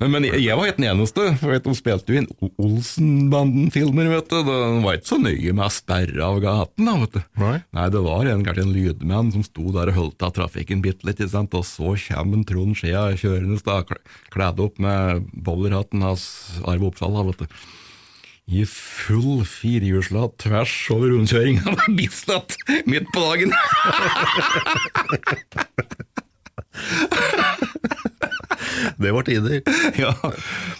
Men jeg, var ikke den eneste, for vet, de spilte jo inn Olsenbanden-filmer, vet du. Det var ikke så nøye med å sperre av gaten, da, vet du. Nei. Nei, det var en, kanskje en lydmann som sto der og holdt av trafikken bitte litt, ikke sant? og så kommer Trond Skjea kjørende, kledd opp med bowlerhatten hans Arve Oppsal, da, vet du. I full firehjulsladd tvers over rundkjøringa på Bislett midt på dagen! Det var tider. ja,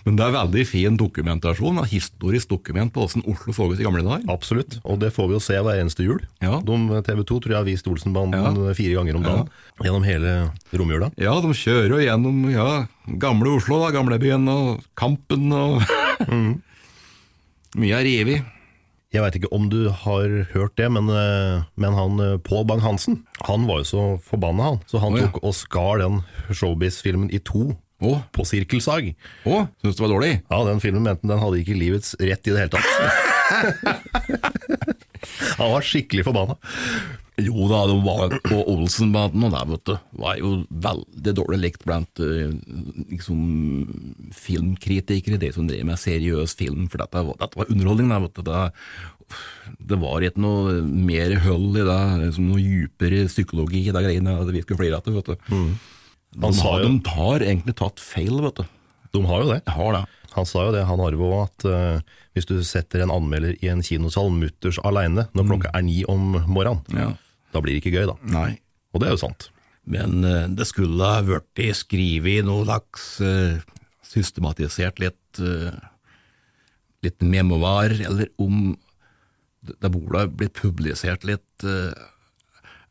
Men det er veldig fin dokumentasjon, et historisk dokument på hvordan Oslo så ut i gamle dager. Absolutt. Og det får vi jo se hver eneste jul. Ja. De, TV 2 tror jeg har vist Olsenbanden fire ganger om dagen. Gjennom hele romjula. Ja, de kjører jo gjennom ja, gamle Oslo, da, gamlebyen og Kampen og Mye er revet. Jeg veit ikke om du har hørt det, men, eh, men han eh, Pål Bang-Hansen Han var jo så forbanna, han. Så han oh, ja. tok og skar den Showbiz-filmen i to Oh. på sirkelsag. å, syns du det var dårlig? Ja, den filmen mente den hadde ikke livets rett i det hele tatt. han var skikkelig forbanna. Jo da, de var på Olsenbanden, og det vet du, var jo veldig dårlig likt blant eh, liksom, filmkritikere, de som driver med seriøs film, for dette var, dette var underholdning. der, vet du. Det, det var ikke noe mer høll i det, liksom, noe dypere psykologi i de greiene det vi skulle flire etter, Vet du. Han De, har, jo- de har egentlig tatt feil, vet du. De har jo det. Har det. Han sa jo det, han Arve òg, at uh, hvis du setter en anmelder i en kinosal mutters aleine når klokka er ni om morgenen, Ja. Da blir det ikke gøy, da. Nei. Og det er jo sant. Men uh, det skulle ha vært skrevet noe slags uh, systematisert litt, uh, litt memoar, eller om det det burde ha blitt publisert litt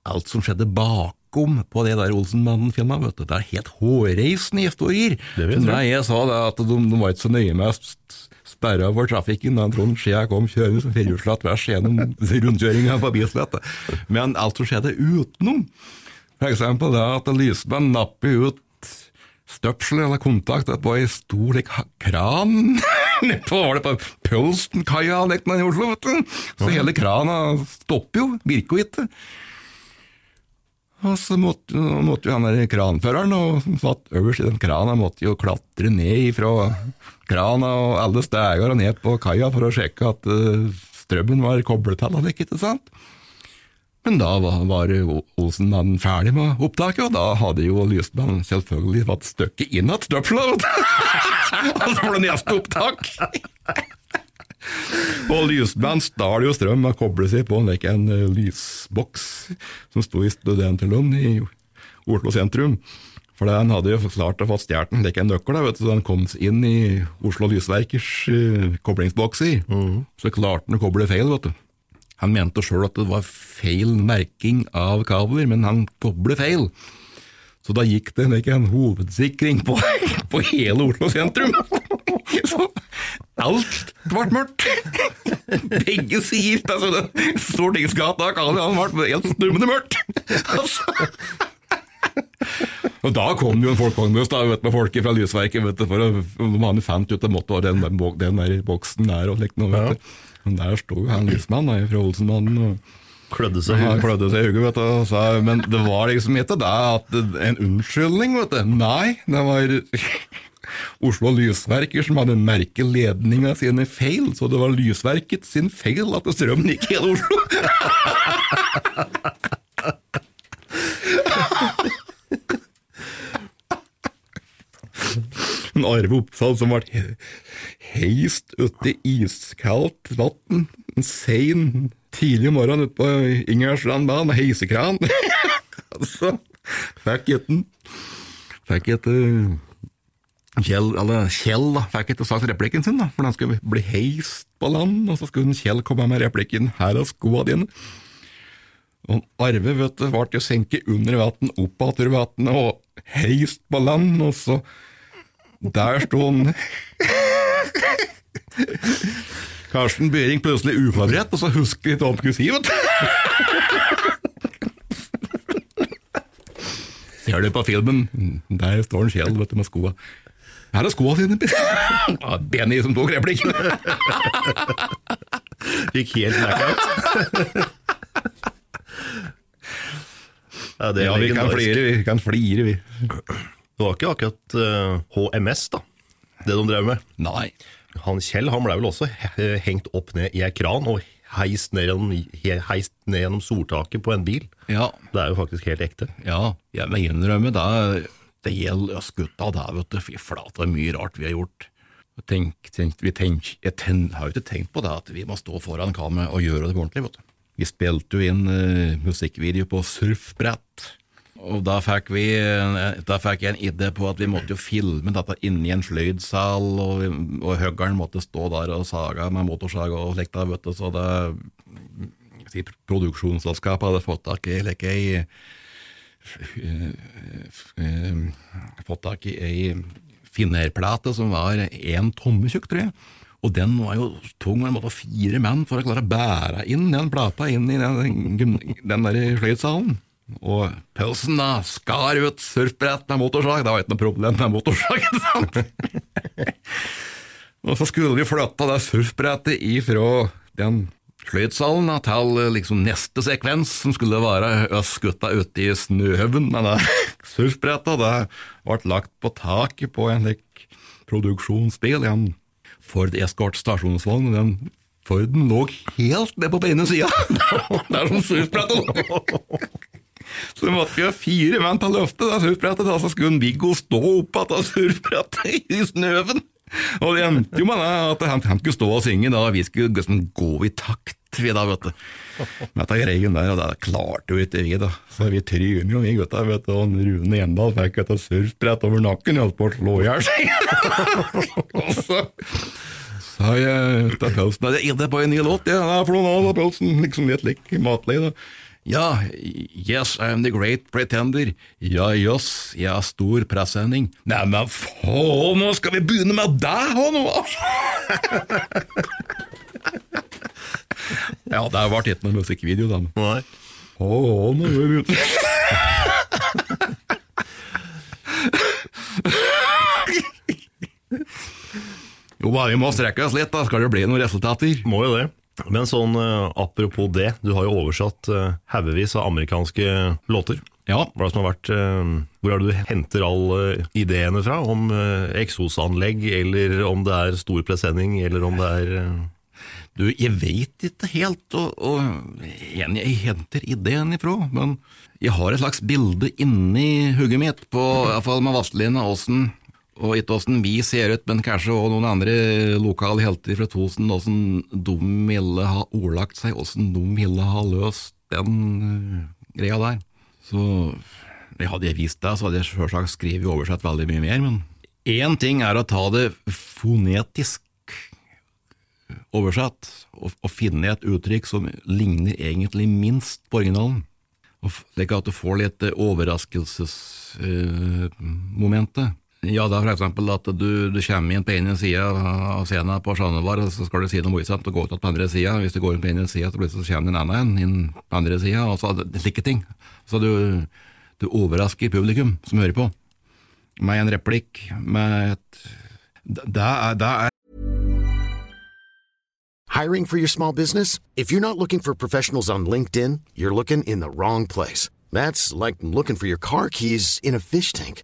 alt som skjedde bakom på det der Olsenmannen-filmen. vet du. Det er helt hårreisende historier. Det. Nei, jeg sa det at de, de var ikke så nøye med å s- sperre av for trafikken da Trond Skjea kom kjørende som firehjulslatt tvers gjennom rundkjøringa på Bislett. Men alt som skjedde utenom, eksempel det at lysmenn napper ut støpsel eller kontakt på ei stor like, kran nedpå var det på Pølstenkaia i Oslo, vet du. Så hele krana stopper jo, virker jo ikke. Og så måtte, måtte jo han der kranføreren og satt øverst i den krana, måtte jo klatre ned fra krana og alle steger og ned på kaia for å sjekke at eh, strømmen var koblet til, eller ikke, ikke sant? Men da var, Olsenmannen ferdig med opptaket, og da hadde jo Lysmann selvfølgelig fått støkket inn igjen støpselet, og så ble det neste opptak! Og lysband stjal jo strøm og koble seg på en, like, en eh, lysboks som sto i studenterlom i Oslo sentrum. For han hadde jo klart å få stjålet en, like, en nøkkel, da, vet du, så han kom inn i Oslo Lysverkers uh, koblingsbokser. Så klarte han å koble feil, vet du. Han mente sjøl at det var feil merking av kabler, men han koblet feil. Så da gikk det ikke en hovedsikring på, på hele Oslo sentrum. Så alt ble mørkt. Begge sider. Altså, Stortingsgata Karl Johan ble helt stummende mørkt. Altså. Og da kom jo en folkevognbuss med folk fra Lysverket, vet du, for å, man fant ut det måtte være den, den der boksen der. og slikt noe, vet du. Men der sto jo han Lysmann da, fra Olsenmannen. og Klødde seg i han hodet. klødde seg i hodet, vet du. og sa, men det var liksom ikke det at en unnskyldning, vet du. Nei, det var Oslo Lysverker som hadde merket ledninga sine feil, så det var lysverket sin feil at strømmen gikk hele Oslo. En Arve Oppsal som ble he- heist uti iskaldt vann en sein tidlig morgen ute på Ingerstrandbanen heisekran. altså, fikk den Fikk ikke Kjell, eller Kjell da, fikk ikke sagt replikken sin, da, for den skulle bli heist på land, og så skulle Kjell komme med replikken 'Her er skoa dine'. Og Arve vet du, ble jo senket under vann, opp igjen vannet og heist på land, og så Der sto han Karsten Behring plutselig uforberedt, og så husker litt hva han skulle si. Ser du på filmen? Der står en Kjell vet du, med skoa. Her er skoa dine. Ja, Benny som tok replikken. Fikk helt blackout. ja, det Ja, vi kan flire, vi. kan flire, vi. Det var ikke akkurat uh, HMS, da, det de drev med. Nei. Han Kjell han ble vel også hengt opp ned i ei kran og heist ned, gjennom, he- heist ned gjennom soltaket på en bil. Ja, Det er jo faktisk helt ekte. ja jeg må innrømme det. Gjelder oss gutta, det, vet du. Fy flate, mye rart vi har gjort. Tenk, tenk, tenk, jeg ten, har jo ikke tenkt på det, at vi må stå foran kameraet og gjøre det ordentlig. vet du. Vi spilte jo inn uh, musikkvideo på surfbrett. Og da fikk, vi, eh, da fikk jeg en idé på at vi måtte jo filme dette inni en sløydsal, og, og høggeren måtte stå der og saga med motorsaga og slikt. vet du, Så det si, produksjonsselskapet hadde fått tak i like ei fått tak i ei finnerplate som var én tomme tjukk, tror jeg. Og den var jo tung, man måtte ha fire menn for å klare å bære inn den plata inn i den, den der sløydsalen. Og pølsen da skar ut surfbrett med motorsag, det var ikke noe problem med motorsag, ikke sant? og så skulle vi flytta det surfbrettet ifra den sløydsalen da, til eh, liksom neste sekvens, som skulle være oss gutta ute i snøhaugen med det surfbrettet. Det ble lagt på taket på en like, produksjonsbil, en Ford Escort stasjonsvogn. og Den Forden lå helt ned på ene sida, der som surfbrettet lå. Så vi måtte jo fire menn til å løfte det surfbrettet, da, så skulle Viggo stå oppå det surfbrettet i snøen. Og det endte jo med at han, han skulle stå og synge, da, og vi skulle liksom gå i takt, vi da, vet du. Med dette greien der, og det klarte jo ikke vi, da. Så vi tryner jo, vi gutta, vet du, og Rune Gjendal fikk et surfbrett over nakken, holdt på å slå i hjel seg. Og så sa jeg til Pølsen at jeg er på en ny låt, ja, hva er for noen av Pølsen, liksom litt lik matlig, da. Ja, yes, I'm the great pretender. Ja, jøss, jeg har stor pressending. Nei, men faen, nå skal vi begynne med deg hå nå! ja, det ble ikke noen musikkvideo, da. Nei. Å, nå er vi ute. Jo, bare vi må strekke oss litt, da skal det bli noen resultater. Må jo det. Men sånn eh, apropos det, du har jo oversatt uh, haugevis av amerikanske låter. Ja, Hva er det som har vært, eh, hvor er det du henter alle ideene fra? Om eksosanlegg, eller om det er stor presenning, eller om det er eh, Du, jeg vet ikke helt, og, og jeg henter ideen ifra, men jeg har et slags bilde inni hugget mitt på, i hvert fall med Vazelina Aasen, og ikke åssen vi ser ut, men kanskje også noen andre lokale helter fra Tosen, åssen de ville ha ordlagt seg, åssen de ville ha løst den øh, greia der. Så hadde jeg visst det, så hadde jeg selvsagt skrevet og oversett veldig mye mer, men én ting er å ta det fonetisk oversatt, og, og finne et uttrykk som ligner egentlig minst på originalen. Slik at du får litt eh, overraskelsesmomentet. Ja, det for eksempel at du, du kommer inn på ene sida av scenen på Sjanevar, og så skal du si noe motsatt og gå ut på andre sida. Hvis du går inn på ene sida, så kommer en annen inn på andre sida, det slike ting. Så du, du overrasker publikum som hører på, med en replikk, med et Det det er, det er Hiring for your small business? If you're not looking for professionals on LinkedIn, you're looking in the wrong place. That's like looking for your car keys in a fish tank.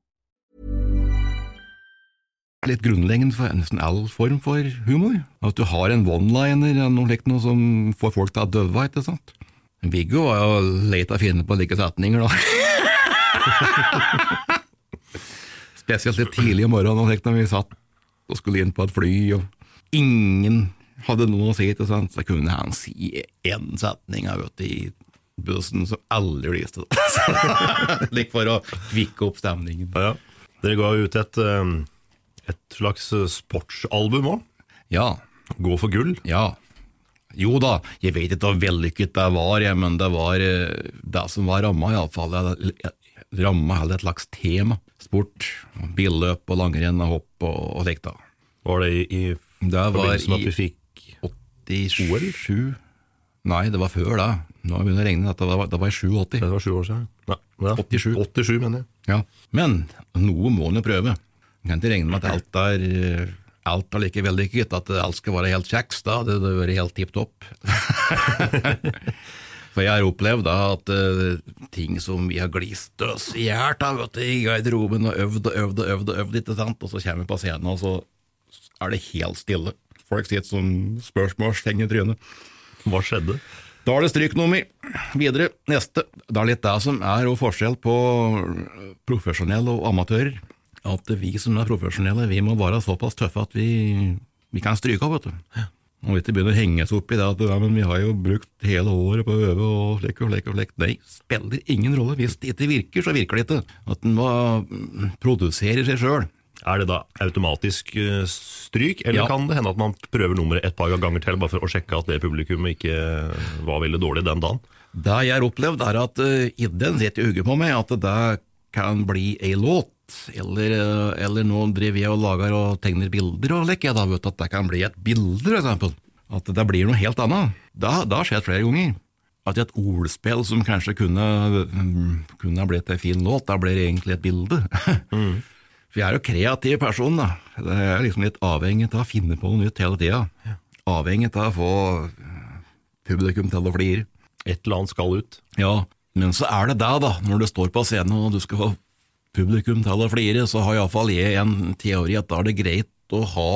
Litt grunnleggende for nesten all form for humor. At du har en one-liner noe slikt som får folk til å døve, ikke sant? Viggo var jo leit å finne på like setninger, da. Spesielt litt tidlig om morgenen når vi satt og skulle inn på et fly, og ingen hadde noe å si, ikke sant? så kunne han si én setning vet i bussen som aldri lyste. Litt for å kvikke opp stemningen. Ja. Dere ga ut et, eh, et slags sportsalbum òg. Ja. Gå for gull. Ja. Jo da, jeg vet ikke hvor vellykket det var, jeg, men det var eh, det som var ramma, iallfall. Ramma hadde et slags tema. Sport, billøp og langrenn og hopp og, og slikt. Var det i, i Det forbindelse med at vi fikk 87 Nei, det var før da. Nå begynner det å regne. Dette var, det var i 87. Det var sju år siden. Ja. 87. 87, mener jeg. Ja. Men noe må en jo prøve. En kan ikke regne med at alt er, alt er like vellykket, at alt skal være helt kjeks. Da hadde det vært helt tipp topp. For jeg har opplevd da at uh, ting som vi har glist oss i hjel av i garderoben og øvd og øvd og øvd, og øvd ikke sant? og så kommer vi på scenen, og så er det helt stille. Folk sitter som spørsmålstegn i trynet. Hva skjedde? Da er det stryknummer. Videre, neste. Det er litt det som er forskjell på profesjonelle og amatører. At vi som er profesjonelle, vi må være såpass tøffe at vi, vi kan stryke av, vet du. Og ikke begynne å henge oss opp i det at ja, men vi har jo brukt hele året på å øve og slik og slik og slik. Nei, spiller ingen rolle. Hvis det ikke virker, så virker det ikke. At en må mm, produsere seg sjøl. Er det da automatisk eh, stryk, eller Ja. kan det hende at man prøver nummeret et par ganger til, bare for å sjekke at det publikummet ikke var veldig dårlig den dagen? Det jeg har opplevd, er at uh, ideen sitter i hodet på meg, at det kan bli ei låt. Eller, eh, eller nå driver jeg og lager og tegner bilder og leker, da vet at det kan bli et bilde, for eksempel. At det blir noe helt annet. Det har- skjedd flere ganger. At et ordspill som kanskje kunne, mm, kunne ha blitt ei fin låt, da blir det egentlig et bilde. For jeg er jo kreativ person, da. Det er liksom litt avhengig av å finne på noe nytt hele tida. Avhengig av å få publikum til å flire. Et eller annet skal ut. Ja, men så er det deg, da, når du står på scenen og du skal publikum til å flire, så har iallfall jeg en teori at da er det greit å ha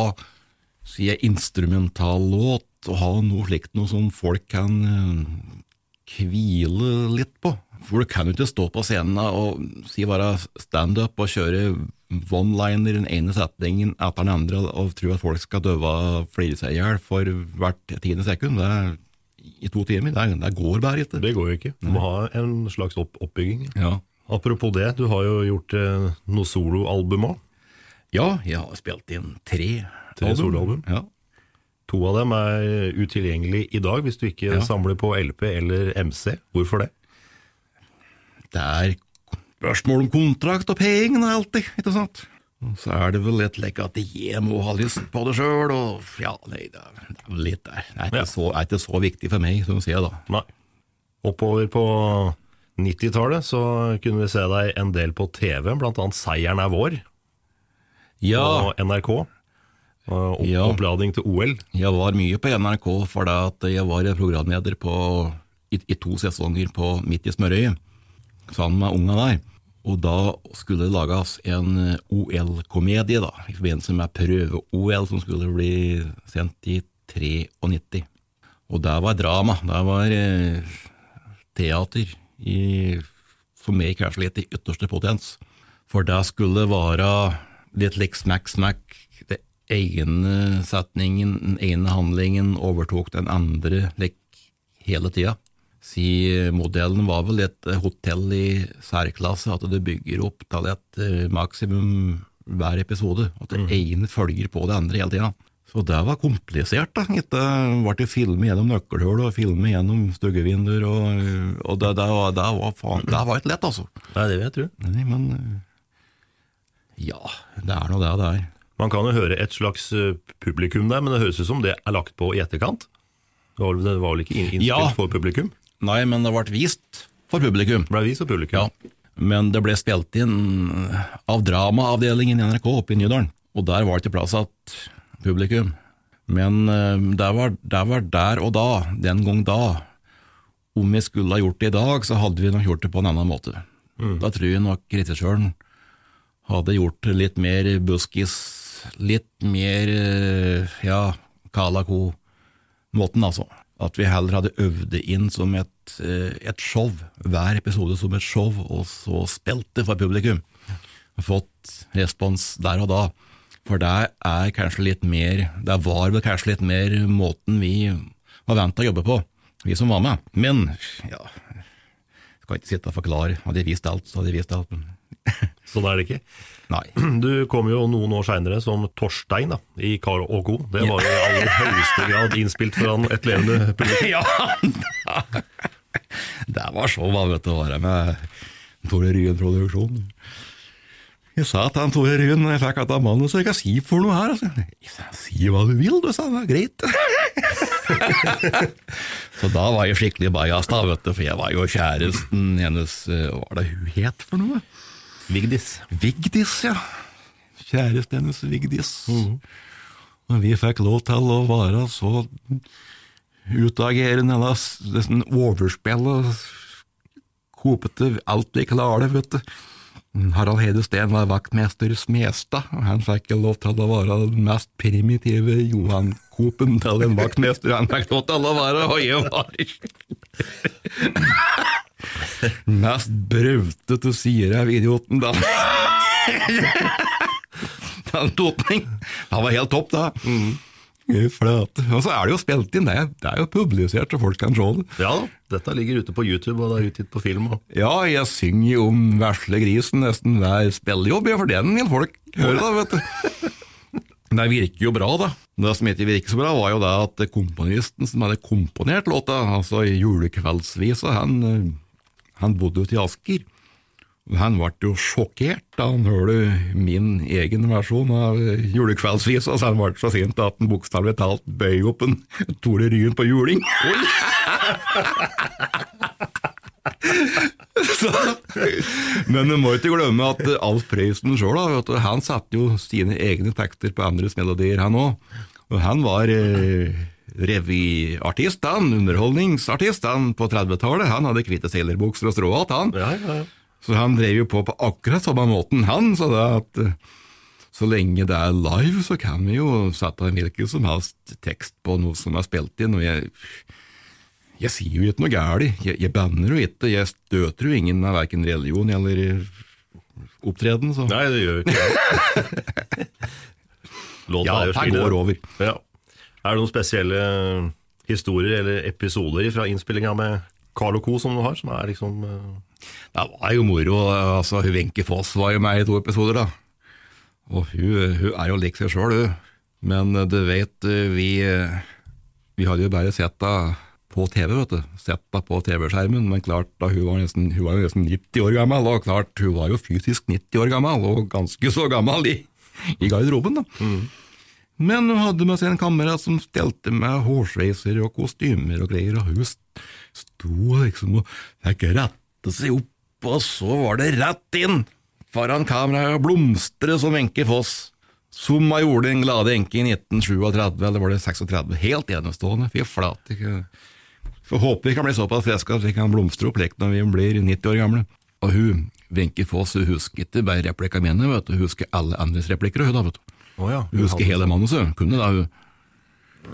si en instrumentallåt, og ha noe slikt noe som folk kan eh, hvile litt på. For du kan jo ikke stå på scenen og si bare standup og kjøre one-liner den ene setningen etter den andre og tro at folk skal døve og flire seg i hjel for hvert tiende sekund. Det er i to timer. Er- det går bare ikke. Det går jo ikke. Du må ha en slags opp oppbygging. Ja. Apropos det, du har jo gjort eh, noe soloalbum òg. Ja, jeg har spilt inn tre, Tre soloalbum? Ja. To av dem er utilgjengelig i dag, hvis du ikke Ja. samler på LP eller MC. Hvorfor det? Det er spørsmål om kontrakt og penger alltid, ikke sant? Og så er det vel litt like at jeg må ha lyst på det sjøl, og ja, nei, det er det er vel litt der. Det er ikke, Ja. så, er ikke så viktig for meg, som du sier da. Nei. Oppover på 90-tallet så kunne vi se deg en del på TV, annet Seieren er vår Ja, og NRK. Og opp, Ja. Oppladning til OL. jeg var mye på NRK at jeg var programleder på, i, i to sesonger på Midt i smørøyet, sammen med unga der. Og da skulle det lages en eh, OL-komedie da, i forbindelse med prøve-OL som skulle bli sendt i 93. Og det var drama, det var eh, teater i, for meg kanskje litt i ytterste potens. For det skulle være litt lik smack, smack. Den ene setningen, den ene handlingen overtok den andre lik hele tida. Si modellen var vel et hotell i særklasse, at du bygger opp til et eh, maksimum hver episode. At det ene følger på det andre hele tida. Så det var komplisert, da. Ikke ble det filmet gjennom nøkkelhull og filmet gjennom stuggevinduer, og, og det, det, var, det, var faen, det var ikke lett, altså. Nei, det vil jeg tro. Nei, men eh, ja, det er nå det det er. Man kan jo høre et slags eh, publikum der, men det høres ut som det er lagt på i etterkant. Det var, det var vel ikke innspilt Ja. for publikum? Nei, men det ble vist for publikum. Det ble vist for publikum. Ja, men det ble spilt inn av dramaavdelingen i NRK oppe i Nydalen, og der var det ikke plass til publikum. Men eh, det var, det var der og da, den gang da. Om vi skulle ha gjort det i dag, så hadde vi nok gjort det på en annen måte. Da tror jeg nok regissøren hadde gjort det litt mer buskis, litt mer, eh, ja, Kalako-måten, altså. At vi heller hadde øvd det inn som et, eh, et show, hver episode som et show, og så spilt det for publikum. Fått respons der og da. For det er kanskje litt mer, det var vel kanskje litt mer måten vi var vant til å jobbe på, vi som var med. Men, ja, skal ikke sitte og forklare. Hadde jeg visst alt, så hadde jeg visst alt. Sånn er det ikke. Nei. Du kom jo noen år seinere som Torstein da, i Carl og Co. Det var jo i aller høyeste grad innspilt foran et levende publikum. ja, det var så vanvittig å være med Tore Ryen Produksjon. Jeg sa til han Tore Ruen jeg fikk at mannen, så jeg kan si for noe her. Altså. Jeg Si hva du vil, du, sa han. Er greit. så da var jeg skikkelig bajas, da, vet du, for jeg var jo kjæresten hennes eh, Hva var det hun het for noe? Vigdis. Vigdis, ja. Kjæresten hennes Vigdis. Og vi fikk lov til å være så utagerende, eller nesten overspille, kopete alt vi klarer, vet du. Harald Hede Steen var vaktmester Smestad, og han fikk lov til å være den mest primitive Johan-kopen til en vaktmester. Han fikk lov til å være høye varer. Mest brautete sier av idioten, da. Den totning. Han var helt topp, da. Flate. Og så er det jo spilt inn, det det er jo publisert, så folk kan se det. Ja dette ligger ute på YouTube, og det er utgitt på film. Og. Ja, jeg synger jo om vesle grisen nesten hver spillejobb, for den vil folk høre, da, vet du. Det virker jo bra, da. Det som ikke virker så bra, var jo det at komponisten som hadde komponert låta, altså julekveldsvisa, han, eh, han bodde ute i Asker. Han ble jo sjokkert da han hørte min egen versjon av julekveldsvisa, så han ble så sint at han bokstavelig talt bøy opp en Tore Ryen på juling. Så, men du må ikke glemme at Alf Prøysen sjøl han satte jo sine egne tekster på andres melodier, han òg. Og han var eh, revyartist, han, underholdningsartist, han på 30-tallet. Han hadde hvite seilerbukser og stråhatt, han. Ja, ja, ja. Så han drev jo på på akkurat samme måten, han. Så det at eh, så lenge det er live, så kan vi jo sette en hvilken som helst tekst på noe som er spilt inn. og jeg... Jeg sier jo ikke noe galt, jeg, jeg banner jo ikke, jeg støter jo ingen av verken religion eller opptreden. Så. Nei, det gjør vi ikke det. Ja, det går over. Ja. Er det noen spesielle historier eller episoder fra innspillinga med Carl Co. som du har, som er liksom eh, Det var jo moro. altså hun Wenche Foss var jo med i to episoder, da. Og hun, hun er jo lik seg sjøl, hun. Men eh, du vet, eh, vi, eh, vi hadde jo bare sett henne på TV, vet du. Sett henne på TV-skjermen, men klart, da hun var, nesten, hun var jo nesten 90 år gammel, og klart, hun var jo fysisk 90 år gammel, og ganske så gammel i, i garderoben, da. Men hun hadde med seg en kamerat som stelte med hårsveiser og kostymer og greier, og hun sto liksom og fikk rette seg opp, og så var det rett inn foran kameraet og blomstre som Wenche Foss, som hun gjorde en glade enke i 1937, eller var det 36? Helt enestående, fy flate. Får håpe vi kan bli såpass friske at vi kan blomstre opp lekt når vi blir 90 år gamle. Og hun, Wenche Foss, hun husker ikke bare replikkene mine, vet du, hun husker alle andres replikker, hun da, vet du. Oh, ja. Hun husker hele manuset, kunne da hun.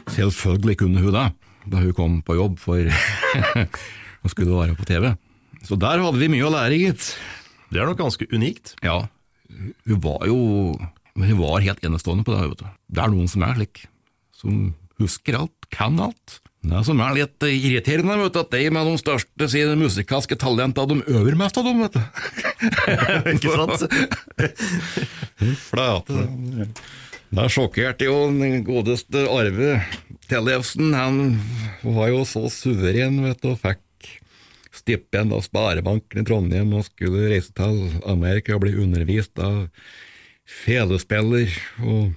Selvfølgelig kunne hun det, da hun kom på jobb for å skulle være på TV. Så der hadde vi mye å lære, gitt. Det er nok ganske unikt. Ja, hun var jo hun var helt enestående på det. vet du. Det er noen som er slik, som husker alt, kan alt. Det som er litt irriterende, vet du, at de med de største sine musikalske talentene, de øver mest av dem, vet du. Ikke sant? Flate. Da sjokkerte jo den godeste Arve Tellefsen. Han var jo så suveren, vet du, og fikk stipend av Sparebanken i Trondheim og skulle reise til Amerika og bli undervist av felespiller og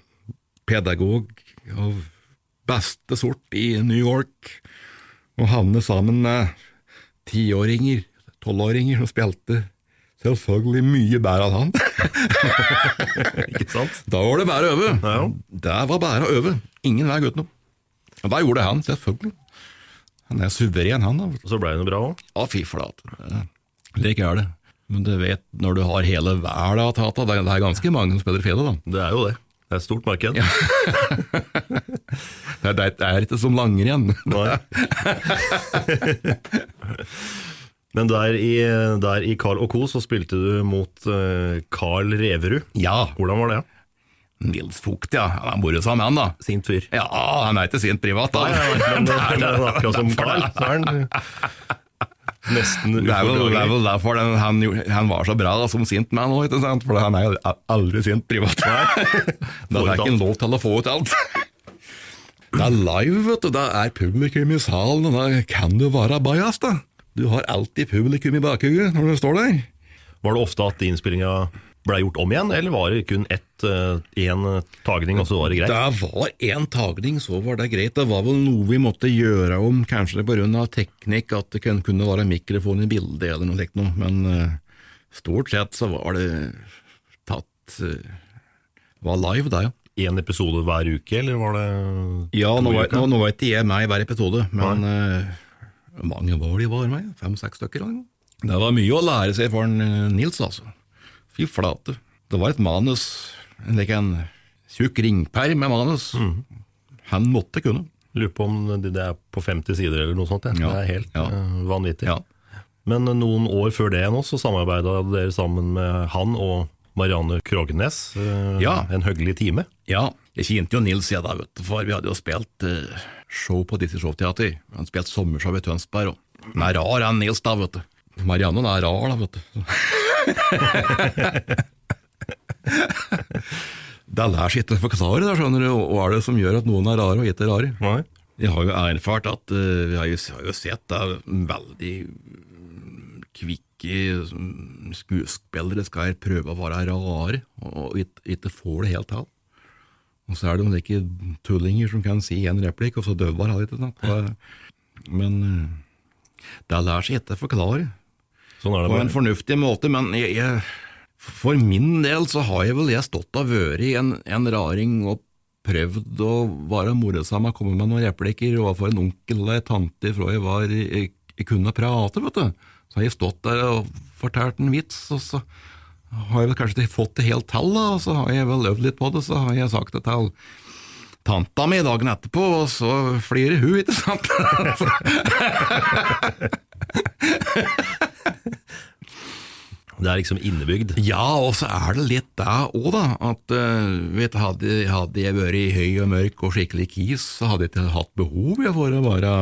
pedagog av beste sort i New York, og havne sammen med tiåringer, tolvåringer som spilte selvfølgelig mye bedre enn han. Ikke sant? Da var det bare å øve. Ja. Det var bare å øve. Ingen vei utenom. Og da gjorde han, selvfølgelig. Han er suveren, han. da. Og så ble det bra òg. Ja, fy flate. Slik er det. Men du vet, når du har hele verden å ta av, det er ganske mange som spiller fele, da. Det er jo det. Det er et stort marked. Det er, det er ikke som langrenn. Nei. Men der i, der i Carl og Co. så spilte du mot eh, Carl Reverud. Ja. Hvordan var det? Nils Vogt, ja. Han bor sammen med han, da. Sint fyr. Ja, han er ikke sint privat, da. Nei, akkurat som Carl, så er han nesten Det er vel, det er vel derfor den, han, han var så bra da, som sint man òg, for han er aldri sint privat. da er ikke lov til å få ut alt. Det er live, vet du. Det er publikum i salen, og da kan du være bajas, da. Du har alltid publikum i bakhuget når du står der. Var det ofte at innspillinga ble gjort om igjen, eller var det kun ett, én tagning, og så var det greit? Det var én tagning, så var det greit. Det var vel noe vi måtte gjøre om, kanskje pga. teknikk, at det kunne være mikrofon i bildet eller noe slikt noe. Men eh, stort sett så var det tatt uh, var live, det, ja. Én episode hver uke, eller var det Ja, nå uka? nå, nå vet jeg meg hver episode, men eh, hvor mange var de var med? Fem-seks stykker? eller noe? Det var mye å lære seg for en, eh, Nils, altså. Fy flate. Det var et manus, en, en tjukk ringperm med manus. Han måtte kunne. Lurer på om det er på 50 sider eller noe sånt. Ja. Det er helt ja. eh, vanvittig. Ja. Men noen år før det nå, så samarbeida dere sammen med han og Marianne Krognes. eh, Ja. En høgelig time. Ja, jeg kjente jo Nils jeg da, vet du, for vi hadde jo spilt eh, show på Dizzie Showteater. Han spilte sommershow i Tønsberg, og han er rar, han Nils da, vet du. Marianne er rar, da, vet du. det lar sitt ikke forklare, da, skjønner du. Hva er det som gjør at noen er rare og ikke rare? Nei. Jeg har jo erfart at uh, vi har jo, har jo sett da, veldig kvikke skuespillere skal prøve å være rare, og ikke, får det helt til. Og så er det like tullinger som kan si en replikk, og så døver han litt. Men eh, det lar seg ikke forklare Sånn på en fornuftig måte, men jeg, jeg, for min del så har jeg vel jeg stått og vært en, en raring og prøvd å være morsom og komme med noen replikker overfor en onkel eller en tante fra jeg var jeg, jeg kunne prate, vet du. Så har jeg stått der og fortalt en vits, og så har jeg vel kanskje ikke fått det helt til, og så har jeg vel øvd litt på det, så har jeg sagt det til tanta mi dagen etterpå, og så flirer hun, ikke sant? Det er liksom innebygd. Ja, og så er det litt det òg, da. At eh, vet, hadde, hadde jeg vært høy og mørk og skikkelig kis, så hadde jeg ikke hatt behov for å være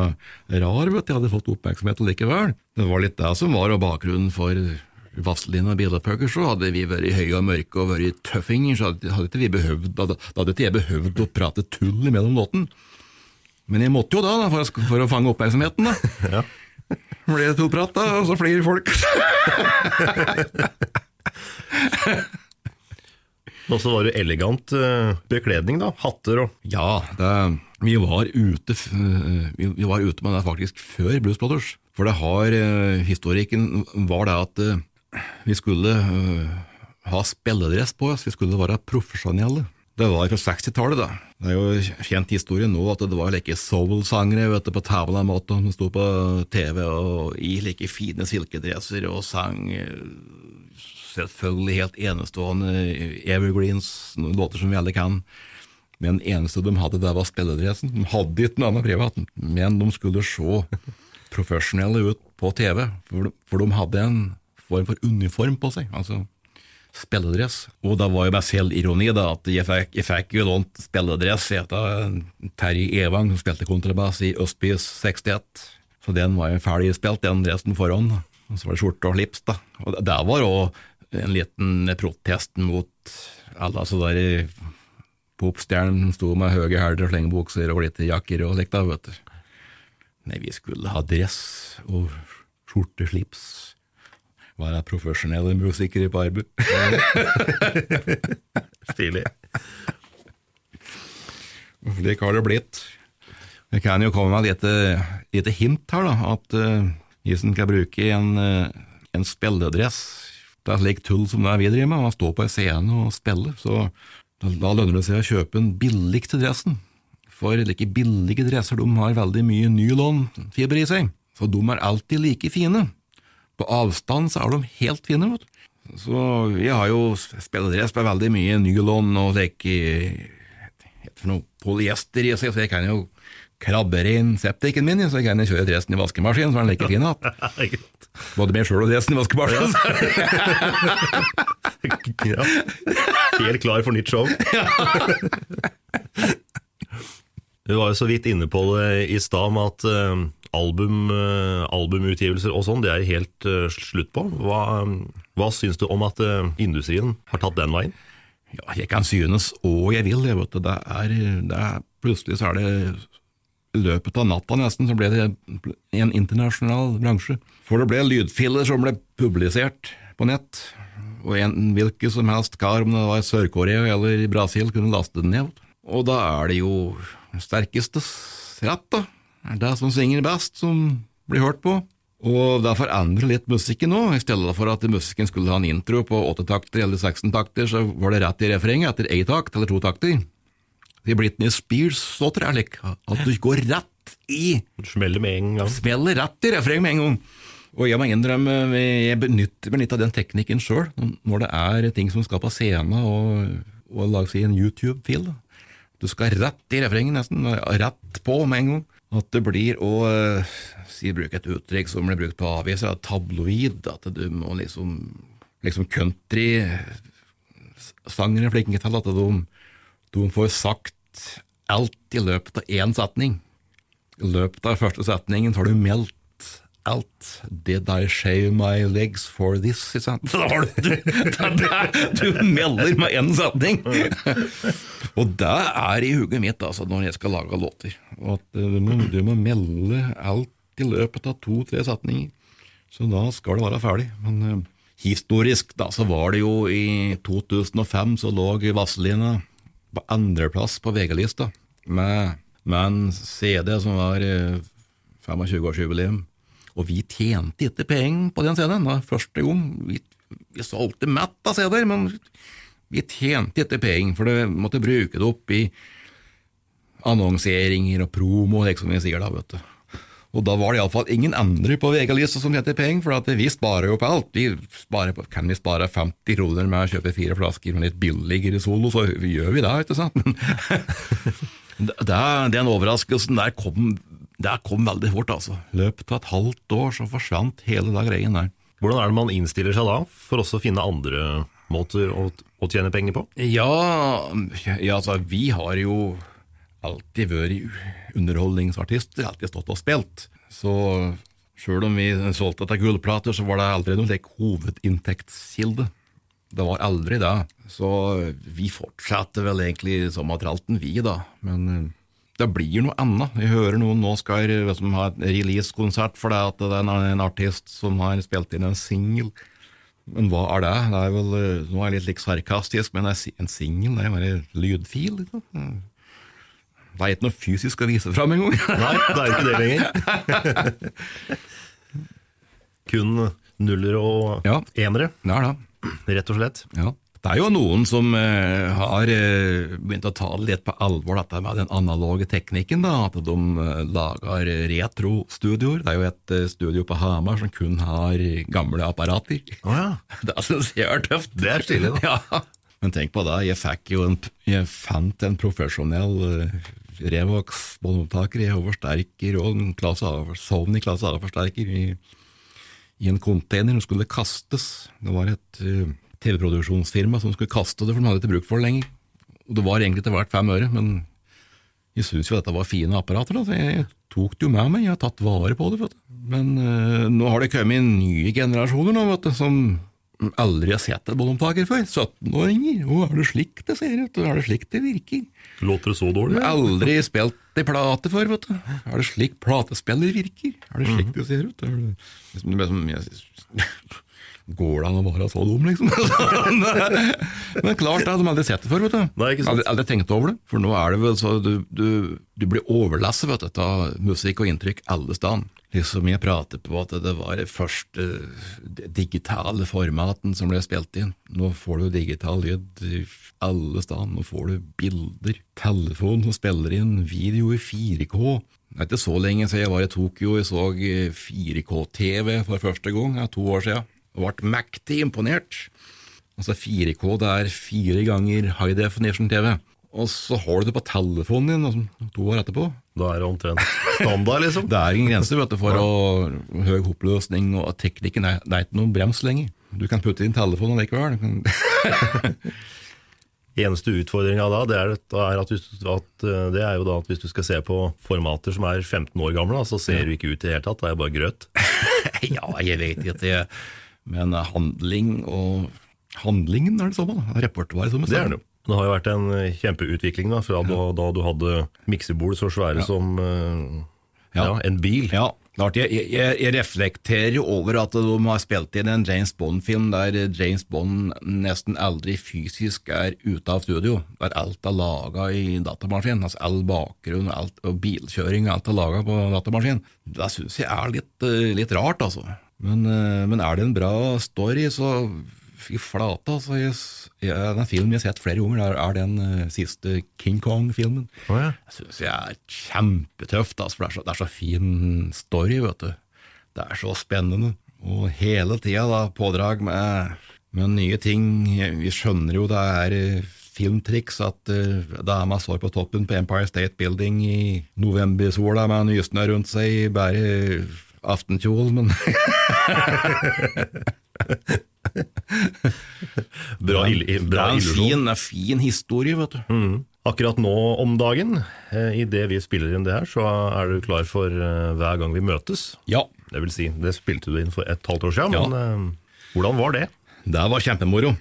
rar. vet du. Jeg hadde fått oppmerksomhet likevel. Det var litt det som var og bakgrunnen for Vazelina og Bilopphugger, så hadde vi vært høye og mørke og vært tøffinger, så hadde, hadde ikke vi behøvd, hadde, hadde ikke jeg behøvd å prate tull imellom låten. Men jeg måtte jo da, da for, å, for å fange oppmerksomheten. da. Blir det tullprat, da, og så flirer folk. Og så var det elegant eh, bekledning, da. Hatter og Ja, det, vi, var ute, eh, vi, var ute med det faktisk før Blues Brothers. For det har, eh, historikken var det at vi skulle ha spilledress på oss, vi skulle være profesjonelle. Det var fra 60-tallet, da. Det er jo kjent historie nå at det var like soul-sangere på tavla måte, som sto på TV og i like fine silkedresser og sang selvfølgelig helt enestående evergreens, noen låter som vi alle kan. Men eneste de hadde, det var spilledressen. De hadde ikke noe annet privat, men de skulle se profesjonelle ut på TV, for de hadde en form for uniform på seg. Altså spilledress. Og det var jo bare selvironi da, at jeg fikk, jeg fikk jo lånt spilledress av Terje Evang, som spilte kontrabass i Østbys 61. Så den var jo ferdig spilt, den dressen foran. Og så var det skjorte og slips, da. Og det var òg en liten protest mot alle så der popstjernene som sto med høye hæler og slengebukser og lite jakker og slikt, da, vet du. Nei, vi skulle ha dress og skjorte, slips. Være profesjonelle musikere på arbeid. Stilig. Slik har det blitt. Jeg kan jo komme med et lite, lite hint her, da, at uh, hvis en skal bruke en, uh, en spilledress det er slik tull som det er vi driver med, man står på en scene og spiller, så da, da lønner det seg å kjøpe den billigste dressen. For like billige dresser de har veldig mye nylonfiber i seg, så de er alltid like fine. På avstand så er de helt fine. vet. Så vi har jo spillere spiller veldig mye nylon og like, for noe polyester i seg, så jeg kan jo krabbe inn septiken min, så jeg kan kjøre dressen i vaskemaskinen, så er den like fin igjen. Både meg sjøl og dressen i vaskemaskinen. ja. Helt klar for nytt show. Du var jo så vidt inne på det i stad med at uh, album, uh, albumutgivelser og sånn, det er helt uh, slutt på. Hva, hva syns du om at industrien har tatt den veien? Ja, jeg kan synes og jeg vil, jeg vet. Det er, det er, plutselig så er det i løpet av natta nesten så ble det en internasjonal bransje. For det ble lydfiller som ble publisert på nett, og en hvilken som helst kar, om det var i Sør-Korea eller i Brasil, kunne laste den ned. Og da er det jo sterkestes rett, da. Er det som synger best, som blir hørt på. Og det endrer litt musikken nå. I stedet for at musikken skulle ha en intro på åtte takter eller 16 takter, så var det rett i refrenget etter én takt eller to takter. Det Britney Spears-låter er slik at du går rett i Du smeller med en gang. Smeller rett i refrenget med en gang. Og jeg må innrømme, jeg benytter meg litt av den teknikken sjøl, når det er ting som skal på scenen og, og lages i en YouTube-fil. Du skal rett i refrenget, nesten. Rett på med en gang. At det blir å si, bruke et uttrykk som blir brukt på aviser, tabloid. At du må liksom liksom country-sangere er flinke til at de, de får sagt alt i løpet av én setning. I løpet av første setningen har du meldt alt. Did I shave my legs for this? Ikke sant? Da har du, du, melder med én setning! Og det er i hugget mitt altså, når jeg skal lage låter. At du må, du må melde alt i løpet av to-tre setninger. Så da skal det være ferdig. Men uh, historisk da, så var det jo i 2005 så lå Vazelina på andreplass på VG-lista med, med, en CD som var uh, 25-årsjubileum. Og vi tjente ikke penger på den CD-en. Første gang. Vi, vi solgte mett av CD-er, men vi tjente ikke penger, for det måtte bruke det opp i annonseringer og promo, liksom vi sier da, vet du. Og da var det iallfall ingen andre på VG-lista som tjente penger, for vi sparer jo på alt. Vi sparer på, kan vi spare 50 kroner med å kjøpe fire flasker med litt billigere Solo, så gjør vi det, ikke sant? det, den overraskelsen der kom, der kom veldig fort, altså. løpet av et halvt år så forsvant hele den greien der. Hvordan er det man innstiller seg da, for også å finne andre måter å, å tjene penger på? Ja, ja, altså, vi har jo alltid vært underholdningsartister, alltid stått og spilt. Så sjøl om vi solgte etter gullplater, så var det aldri noen like hovedinntektskilde. Det var aldri det. Så vi fortsatte vel egentlig som av tralten, vi, da. Men det blir noe annet. Jeg hører noen nå skal liksom, ha et release-konsert for det at det er en artist som har spilt inn en singel. Men hva er det? Det er vel, Nå er jeg litt, litt sarkastisk, men en singel er jo bare lydfil. Liksom. Det er ikke noe fysisk å vise fram engang. Nei, det er ikke det lenger. Kun nuller og ja. enere. ja. Rett og slett. Ja. Det er jo noen som eh, har uh, begynt å ta det litt på alvor, dette med den analoge teknikken. da, At de lager lager retrostudioer. Det er jo et studio på Hamar som kun har gamle apparater. Oh, ja. Det syns jeg er tøft. Det er stilig, da. Ja. Men tenk på det, jeg fikk jo en, jeg fant en profesjonell Revox båndopptaker, jeg forsterker og en klasse av, Sony klasse A-forsterker i, i, en container som skulle kastes. Det var et uh, TV-produksjonsfirma som skulle kaste det, for de hadde ikke bruk for det lenger. Og det var egentlig til hvert fem øre, men jeg syntes jo dette var fine apparater, da, så jeg tok det jo med meg, jeg har tatt vare på det. Men øh, nå har det kommet nye generasjoner nå, vet du, som aldri har sett en båndopptaker før. 17-åringer. Å, er det slik det ser ut? Er det slik det virker? Låter det så dårlig? Aldri spilt i plate før, vet du. Er det slik platespiller virker? Er det slik det ser ut? Det, liksom, jeg, Går det an å være så dum, liksom? Men klart, da, hadde de aldri sett det før, vet du. Nei, ikke sant. Aldri, aldri tenkt over det. For nå er det vel så du, du, du blir overlesset vet du, av musikk og inntrykk alle steder. Liksom jeg prater på at det var det første digitale formaten som ble spilt inn. Nå får du digital lyd i alle steder. Nå får du bilder. Telefon som spiller inn video i 4K. Det er ikke så lenge siden jeg var i Tokyo og så 4K-TV for første gang, to år siden. Og ble mektig imponert. Altså 4K det er fire ganger high definition TV. Og så har du det på telefonen din altså, to år etterpå. Da er det omtrent standard, liksom? det er ingen grense vet du, for å, høy oppløsning, og teknikken er, det er ikke noen brems lenger. Du kan putte inn telefonen likevel. Eneste utfordringa da, det er, at, hvis, at, eh, det er jo da at hvis du skal se på formater som er 15 år gamle, så ser ja. du ikke ut i det hele tatt. Det er bare grøt. ja, jeg vet ikke. Men handling og Handlingen er det samme. Repertoaret er det er det jo. Det har jo vært en kjempeutvikling da, fra da, da du hadde miksebord så svære ja. som uh, ja. ja. en bil. Ja. Jeg, jeg, jeg, reflekterer jo over at de har spilt inn en James Bond-film der James Bond nesten aldri fysisk er ute av studio. Der alt er laga i datamaskin. Altså all bakgrunn alt, og bilkjøring alt er laga på datamaskin. Det syns jeg er litt, eh, litt rart, altså. Men, eh, men er det en bra story, så fy flate, altså. Jeg, jeg, den filmen jeg har sett flere ganger, er, er den uh, siste King Kong-filmen. Oh, ja. Jeg syns jeg er kjempetøft, altså, for det er, så, det er, så, fin story, vet du. Det er så spennende. Og hele tida pådrag med, med, nye ting. Vi skjønner jo det er uh, filmtriks at uh, dama står på toppen på Empire State Building i novembersola med nysnø rundt seg, bare aftenkjole, men bra, il bra det er en fin, fin, historie, vet du. Mm. Akkurat nå om dagen, i idet vi spiller inn det her, så er du klar for uh, hver gang vi møtes. Ja. Det vil si, det spilte du inn for et halvt år siden, ja. men uh, hvordan var det? Det var kjempemoro.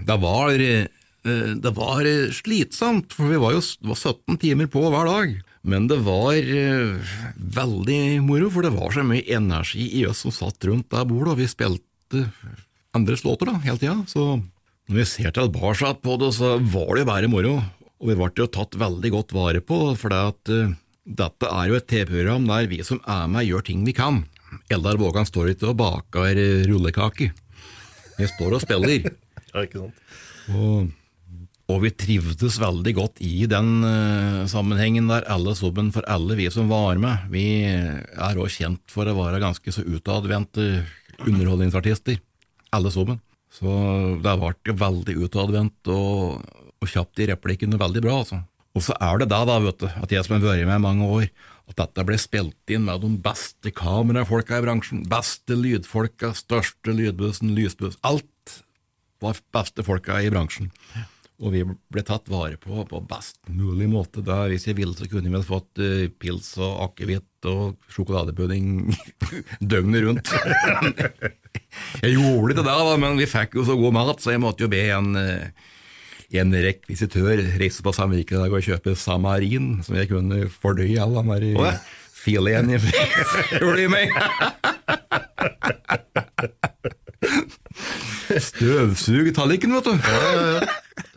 Det var, det var slitsomt, for vi var jo var 17 timer på hver dag. Men det var veldig moro, for det var så mye energi i oss som satt rundt det bordet, og vi spilte andres låter da, hele tida. Så når vi ser tilbake på det, så var det jo bare moro. Og vi ble jo tatt veldig godt vare på, for det at uh, dette er jo et TV-program der vi som er med, gjør ting vi kan. Eldar Vågan står ikke og baker rullekaker. rullekake. Vi står og spiller. ja, ikke sant. Og, og, vi trivdes veldig godt i den uh, sammenhengen der, alle sammen, for alle vi som var med. Vi er òg kjent for å være ganske så utadvendte underholdningsartister, alle sammen. Så det ble veldig utadvendt og, og kjapt i replikkene, veldig bra, altså. Og så er det da, da, vet du, at jeg som har vært med i mange år, at dette ble spilt inn med de beste kamerafolka i bransjen, beste lydfolka, største lydbussen, lysbuss, alt var beste folka i bransjen. Og vi ble tatt vare på på best mulig måte. Da, hvis jeg ville, så kunne vi fått uh, pils og akevitt og sjokoladepudding døgnet rundt. jeg gjorde ikke det, da, men vi fikk jo så god mat, så jeg måtte jo be en, uh, en rekvisitør reise på Samvirket i dag og kjøpe samarin, som jeg kunne fordøye all den der oh, fileten i meg. Støvsug tallerken, vet du. Ja, ja, ja.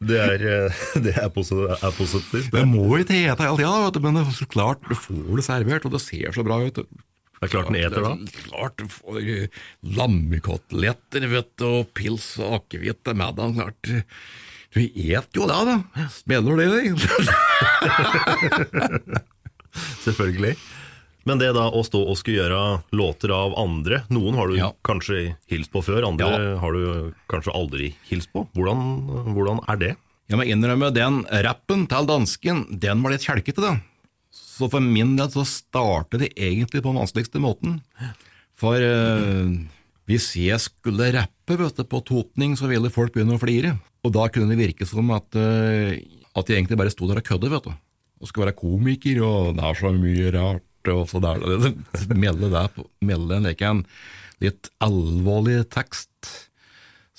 Det er, eh, det er, positivt. Det må ikke hete hele tida, men det så klart du får det servert, og det ser så bra ut. Det er klart den eter, da? Klart du får lammekoteletter og pils og akevitt til middagen. Klart. Du et jo det, da. du det, deg? Selvfølgelig. Men det da å stå og skulle gjøre låter av andre Noen har du ja. kanskje hilst på før, andre ja. har du kanskje aldri hilst på. Hvordan, hvordan er det? Jeg må innrømme, den rappen til dansken, den var litt kjelkete, den. Så for min del så startet det egentlig på den vanskeligste måten. For eh, hvis jeg skulle rappe vet du, på totning, så ville folk begynne å flire. Og da kunne det virke som at, eh, at jeg egentlig bare sto der og kødde, vet du. Og skulle være komiker, og det er så mye rart, og så der. Det på, melde en, like, en litt alvorlig tekst.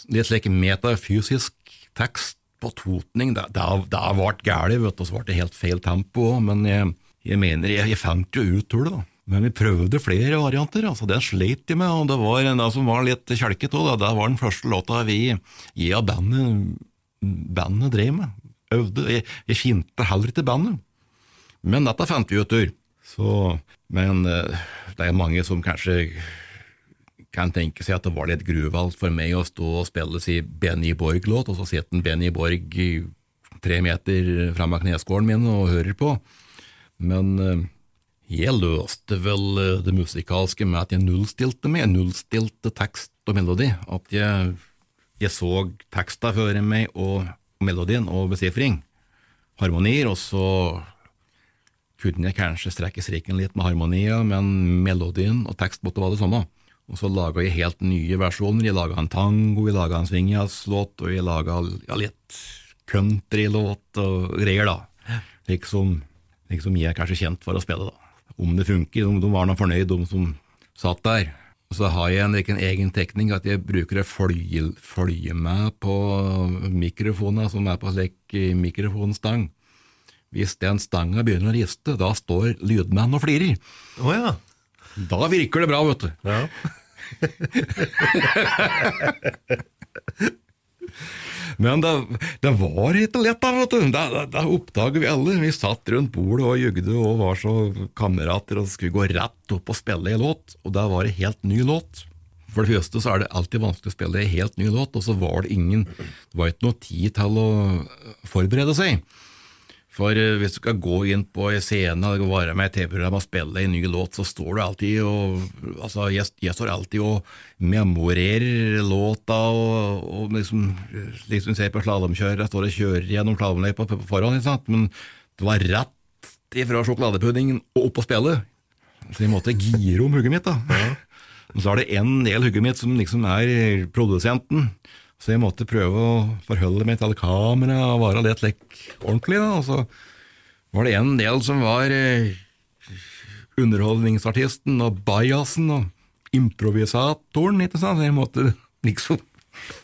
Litt slik metafysisk tekst på totning. Det, har vært galt, vet du, så ble det helt feil tempo òg, men jeg, jeg mener, jeg, jeg fant jo ut hullet, da. Men vi prøvde flere varianter, altså den sleit jeg med, og det var en som var litt kjelket òg. Det var den første låta vi, jeg og bandet, bandet drev med. Øvde. Jeg, kjente heller ikke bandet. Men dette fant vi ut av. Så, men eh, det er mange som kanskje kan tenke seg at det var litt gruvalt for meg å stå og spille si Benny Borg-låt, og så sitter en Benny Borg tre meter framme av kneskålen min og hører på. Men eh, jeg løste vel eh, det musikalske med at jeg nullstilte meg. Jeg nullstilte tekst og melodi. At jeg, jeg så teksta før meg og melodien og besifring, harmonier, og så kunne jeg kanskje strekke strikken litt med harmonier, men melodien og tekst måtte være det samme. Og så laga jeg helt nye versjoner. Jeg laga en tango, jeg laga en swingjazz-låt, og jeg laga ja, litt countrylåt og greier, da. Liksom, liksom jeg er kanskje kjent for å spille, da om det funker. De, de var nå fornøyd, de som satt der. Og så har jeg en, en egen tekning at jeg bruker å følge, følge med på mikrofonen som er på slik mikrofonstang. Hvis den stanga begynner å riste, da står lydmannen og flirer. Oh, ja. Da virker det bra, vet du. Ja. Men det, det, var ikke lett, da, vet du. Det, det, det oppdager vi alle. Vi satt rundt bordet og jugde og var så kamerater og skulle gå rett opp og spille en låt, og da var det helt ny låt. For det første så er det alltid vanskelig å spille en helt ny låt, og så var det ingen Det var ikke noe tid til å forberede seg. For eh, hvis du skal gå inn på en scene og være med i TV-program og spille en ny låt, så står du alltid og Altså, jeg, jeg står alltid og memorerer låta og, og liksom, liksom ser på slalåmkjører, jeg står og kjører gjennom slalåmløypa på forhånd, ikke sant? men det var rett ifra sjokoladepuddingen og opp på spillet. Så jeg måtte gire om hugget mitt, da. Og så er det en del hugget mitt som liksom er produsenten. Så jeg måtte prøve å forholde meg til kamera og være litt lekk ordentlig. Da. Og så var det en del som var eh, underholdningsartisten og bajasen og improvisatoren. ikke sant? Så jeg måtte liksom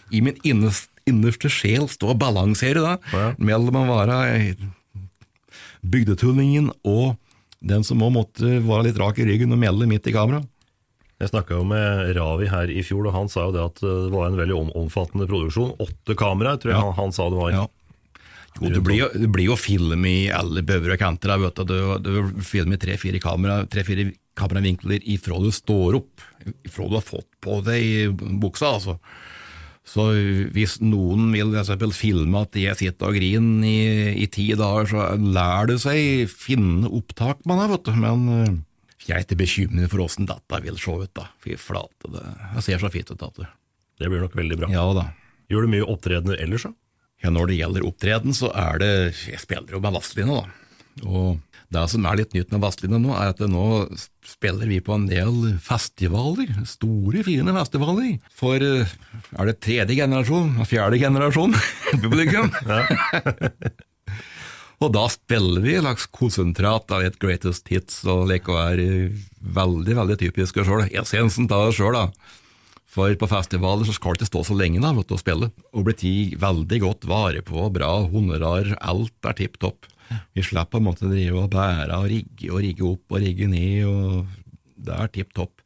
i min innerste, innerste sjel stå og balansere da, ja. mellom å være bygdetullingen og den som òg måtte være litt rak i ryggen og melde midt i kamera. Jeg snakka jo med Ravi her i fjor, og han sa jo det at det var en veldig omfattende produksjon. Åtte kameraer, tror jeg ja. han, han, sa det var. Ja. Jo, det, blir jo, det blir jo film i alle bøver og kanter. Vet du. Du, du i tre-fire kamera, kameravinkler ifra du står opp, ifra du har fått på deg buksa. altså. Så hvis noen vil eksempel, filme at jeg sitter og griner i, i ti dager, så lær du seg finne opptak med det, vet du. Men eh, jeg er ikke bekymret for åssen dette vil se ut, da. Fy flate, det, jeg ser så fint ut. Da. det. blir nok veldig bra. Ja da. Gjør du mye opptredener ellers, da? Ja, Når det gjelder opptreden, så er det Jeg spiller jo med Vazelina, da. Og det som er litt nytt med Vazelina nå, er at nå spiller vi på en del festivaler. Store, fine festivaler. For er det tredje generasjon, fjerde generasjon publikum? Og da spiller vi et slags konsentrat av et greatest hits, og leker er veldig veldig typiske sjøl. Essensen av det sjøl, da. For på festivaler så skal det ikke stå så lenge da, å spille, og bli tatt veldig godt vare på, bra honorar, alt er tipp topp. Vi slipper å drive og bære og rigge og rigge opp og rigge ned, og det er tipp topp.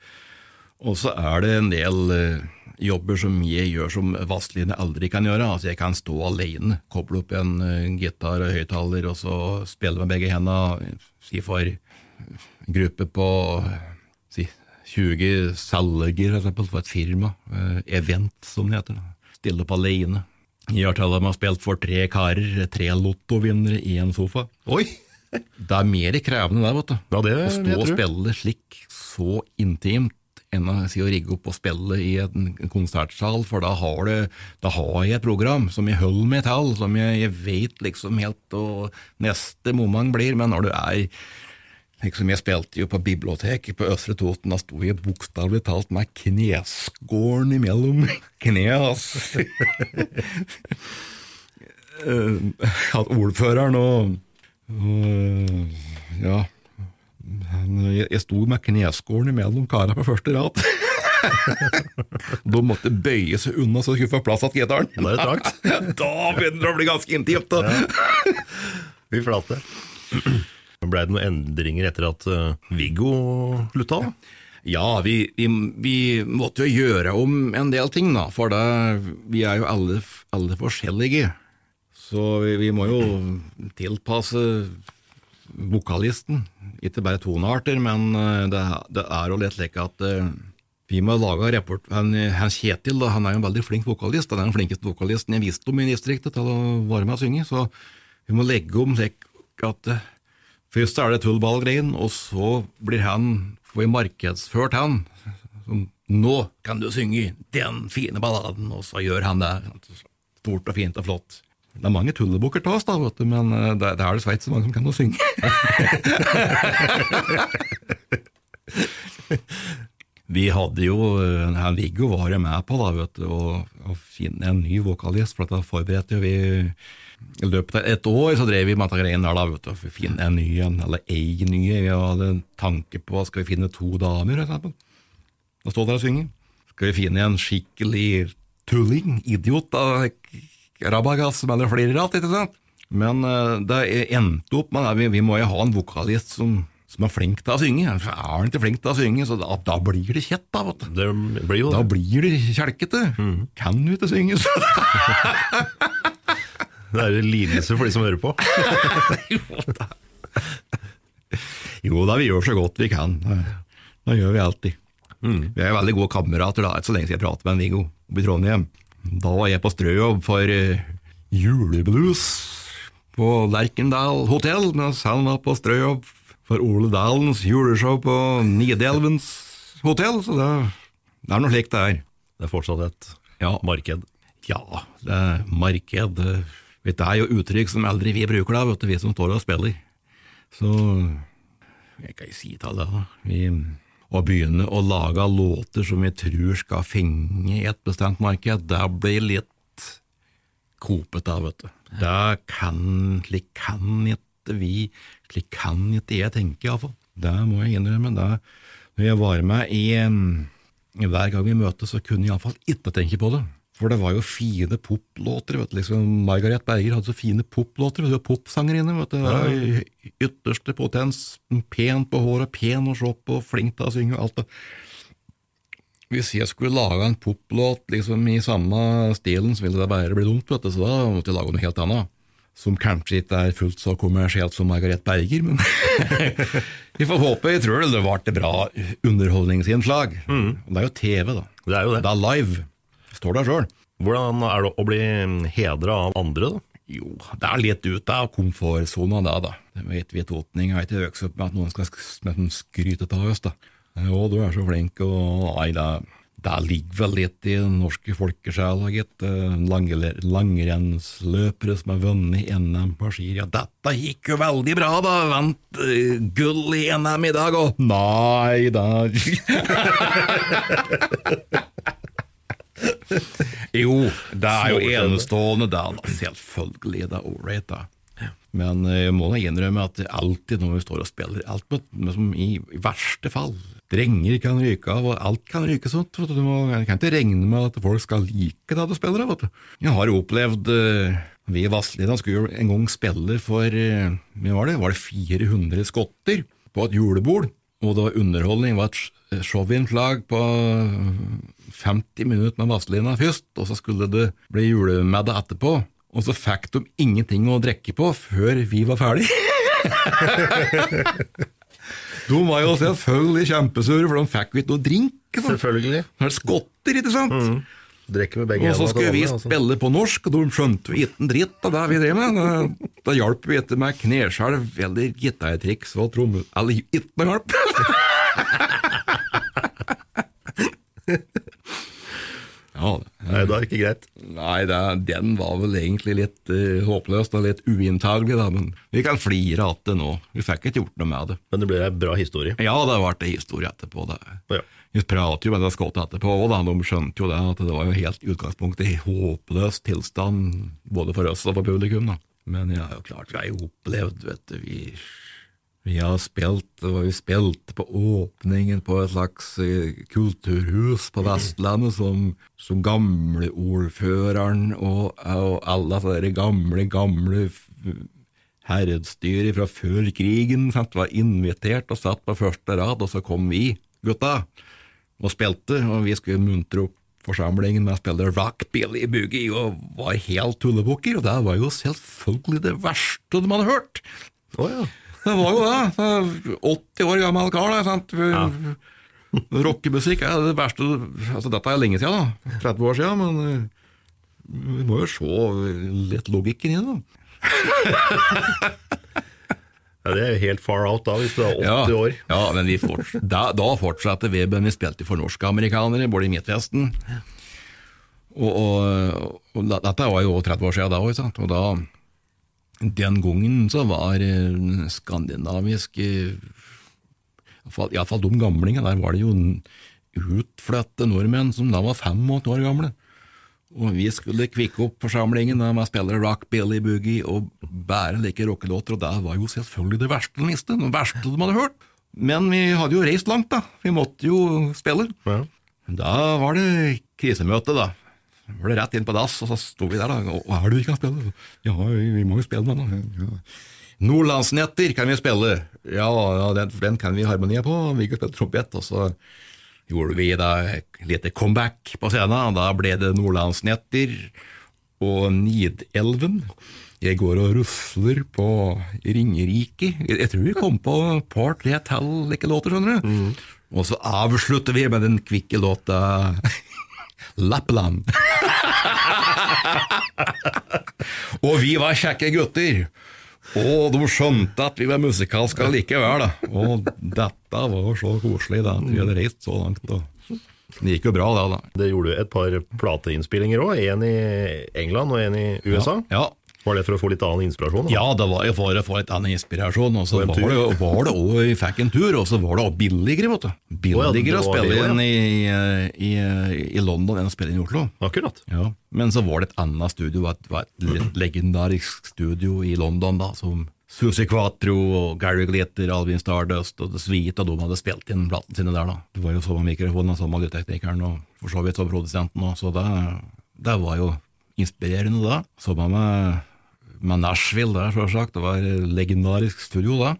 Og så er det en del uh, jobber som jeg gjør som Vazelina aldri kan gjøre. Altså Jeg kan stå alene, koble opp en uh, gitar og høyttaler, og så spille med begge hendene. Si for gruppe på si 20 salger, for et firma. Uh, event, som det heter. Stille opp alene. Jeg har til og med spilt for tre karer, tre lottovinnere i en sofa. Oi! Det er mer krevende der, vet du. Ja, det, å stå og spille slik så intimt enn å si å rigge opp og spille i en konsertsal, for da har, det, da har jeg et program som jeg holder meg til, som jeg, jeg vet liksom helt og neste moment blir. Men når du er Liksom, jeg spilte jo på biblioteket på Østre Toten. Da sto jeg bokstavelig talt med kneskåren imellom knærne. Altså. At ordføreren og, og Ja. Jeg, jeg sto med kneskålen imellom kara på første rad. De måtte bøye seg unna så de skulle få plass til gitaren. Da begynner det å bli ganske intimt. Da. Vi flate. Blei det noen endringer etter at uh, Viggo slutta? Ja, vi, vi, vi, måtte jo gjøre om en del ting, da, for det, vi er jo alle, alle forskjellige. Så vi, vi, må jo tilpasse vokalisten. Ikke bare tonearter, men det, det er jo litt slik at uh, vi må lage rapport. Han, han Kjetil da, han er jo en veldig flink vokalist. Han er den flinkeste vokalisten jeg visste om i distriktet til å være med og synge. Så vi må legge om slik at uh, Først er det tullballgreien, og så blir han, får vi markedsført han. Som, nå kan du synge den fine balladen, og så gjør han det. Stort og fint og flott. Det er mange tullebukker til oss, da, du, men det, det er dessverre ikke så mange som kan å synge. vi hadde jo her Viggo var jo med på da, vet du, å, å finne en ny vokalist, for da forberedte vi i løpet av et år så drev vi med greiene der, da, vet du, å finne en ny en, eller ei ny. Vi hadde en tanke på skal vi finne to damer, eksempel, og stå der og synge. Skal vi finne en skikkelig tulling, idiot, da, rabagass eller flere rart, ikke sant? Men uh, det endte opp med at vi, vi må jo ha en vokalist som, som er flink til å synge. Er han ikke flink til å synge, så da, da blir det kjett, da. vet du. Det blir jo Da blir det kjelkete. Mm. Kan du ikke synge, så Det er lidelse for de som hører på. jo, da. jo da, vi gjør så godt vi kan. Det gjør vi alltid. Mm. Vi er veldig gode kamerater. da, så lenge siden jeg pratet med en Viggo oppe i Trondheim. Da var jeg på strøjobb for uh, juleblues på Lerkendal hotell, mens han var på strøjobb for Ole Dalens juleshow på Nidelvens hotell. Så det, det er noe slikt det er. Det er fortsatt et ja. marked? Ja, det er marked. Det er jo uttrykk som aldri vi bruker, da, vet du, vi som står og spiller. Så jeg kan ikke si til deg, da. Vi, å begynne å lage låter som vi tror skal fenge i et bestemt marked, det blir litt kopete, vet du. Det kan, slik kan ikke vi, slik kan ikke jeg tenke, iallfall. Det må jeg innrømme. Det, når jeg var med i Hver gang vi møtes, så kunne jeg iallfall ikke tenke på det. For det var jo fine poplåter. liksom Margaret Berger hadde så fine poplåter. Hun var popsangerinne. vet du, ja. Ytterste potens. Pen på håret, pen å se på, flink til å synge og alt det. Hvis jeg skulle lage en poplåt liksom i samme stilen, så ville det bare bli dumt. vet du, Så da måtte jeg lage noe helt annet. Som kanskje ikke er fullt så kommersielt som Margaret Berger, men vi får håpe. Jeg tror det ble et bra underholdningsinnslag. Mm. Det er jo TV, da. Det er jo det. Det er live står der sjøl. Hvordan er det å bli hedra av andre, da? Jo, det er litt ut av komfortsona, da. da. Det vet vi Jeg har ikke vokst opp med at noen skal skryte av oss. da. Jo, du er så flink, og nei, det, det ligger vel litt i den norske folkesjela, gitt. Langrennsløpere som har vunnet NM på ski. Ja, dette gikk jo veldig bra, da! Vant uh, gull i NM i dag, og nei da jo, det er jo enestående, det. Er Selvfølgelig, det er ålreit, da. Men eh, jeg må da innrømme at alltid når vi står og spiller, alt med, med, i, i, verste fall Drenger kan ryke av, og alt kan ryke sånt. Du må, jeg kan ikke regne med at folk skal like det du spiller. Vet du. Jeg har opplevd uh, Vi i Vazelina skulle jo en gang spille for uh, var, det, var det 400 skotter på et julebord. Og det var underholdning. Det var et showinnslag på 50 minutter med Vazelina først, og så skulle det bli julemiddag etterpå. Og så fikk de ingenting å drikke på før vi var ferdige. de var jo selvfølgelig kjempesure, for de fikk ikke noe drink. Så. Selvfølgelig. Det er skotter, ikke sant? Mm. Med begge Og så skulle vi altså. spille på norsk, og de skjønte jo ikke en dritt av det vi drev med. Da, da hjalp vi ikke med kneskjelv eller gitartriks og tromme... Eller ikke noe hjelp! Det er ikke greit. Nei, da, den var vel egentlig litt uh, håpløs og litt uinntagelig, da, men vi kan flire av det nå. Vi fikk ikke gjort noe med det. Men det ble ei bra historie? Ja, det ble en historie etterpå. Det. Ja. Vi pratet jo med det skottet etterpå, og de skjønte jo det, at det var jo helt utgangspunktet i håpløs tilstand, både for oss og for publikum. da. Men ja, jo klart, vi har jo opplevd, vet du, vi vi har spilt, og vi spilte på åpningen på et slags eh, kulturhus på Vestlandet som, som gamleordføreren og, og alle de gamle, gamle herredsstyret fra før krigen sant, var invitert og satt på første rad, og så kom vi, gutta, og spilte, og vi skulle muntre opp forsamlingen med å spille rock, billy boogie og var helt tullebukker, og det var jo selvfølgelig det verste de hadde hørt. Oh, ja. Det var jo det. 80 år gammel kar. sant? Ja. Rockemusikk er det verste altså Dette er lenge siden, da. 30 år siden, men eh, vi må jo se litt logikken i det. da. Ja, Det er jo helt far out da, hvis du er 80 ja, år. Ja, men vi forts da, da fortsatte men vi spilte for norske amerikanere, både i Midtvesten. Og, og, og, dette var jo 30 år siden da òg, og da den gangen så var eh, skandinavisk Iallfall de gamlingene, der var det jo utflytte nordmenn som da var 85 år gamle. Og vi skulle kvikke opp forsamlingen med å spille rock, billy boogie og bære like rockelåter, og det var jo selvfølgelig det verste de visste, det verste de hadde hørt. Men vi hadde jo reist langt, da. Vi måtte jo spille. Ja. Da var det krisemøte, da var det rett inn på dass, og så sto vi der, da. Hva er det vi kan spille? Ja, vi må jo spille den. Ja. Nordlandsnetter kan vi spille. Ja, ja den, den, kan vi harmonia på. Vi kan spille trompet. Og så gjorde vi da et lite comeback på scenen. Da ble det Nordlandsnetter og Nidelven. Jeg går og rusler på Ringerike. Jeg tror vi kom på et par-tre til like låter, skjønner du. Mm. Og så avslutter vi med den kvikke låta Lappland. og vi var kjekke gutter. Og de skjønte at vi var musikalske likevel. Og dette var så koselig, da, at vi hadde reist så langt. Da. Det gikk jo bra, det. da. Det gjorde et par plateinnspillinger òg. En i England og en i USA. Ja, ja. Var det for å få litt annen inspirasjon? Da? Ja, det var for å få litt annen inspirasjon. Og så var det, var det også, vi fikk en tur, og så var det også billigere, vet du. Billigere å spille inn i, i, i, London enn å spille inn i Oslo. Akkurat. Ja. Men så var det et annet studio, et, et litt legendarisk studio i London, da, som Susi Quatro og Gary Glitter, Alvin Stardust og The Sweet, og de hadde spilt inn platene sine der. da. Det var jo samme mikrofonen samme lydteknikeren, og for så vidt som produsenten òg, så det, det var jo inspirerende, da. Samme med med Nashville der, sjølsagt. Det var legendarisk studio da.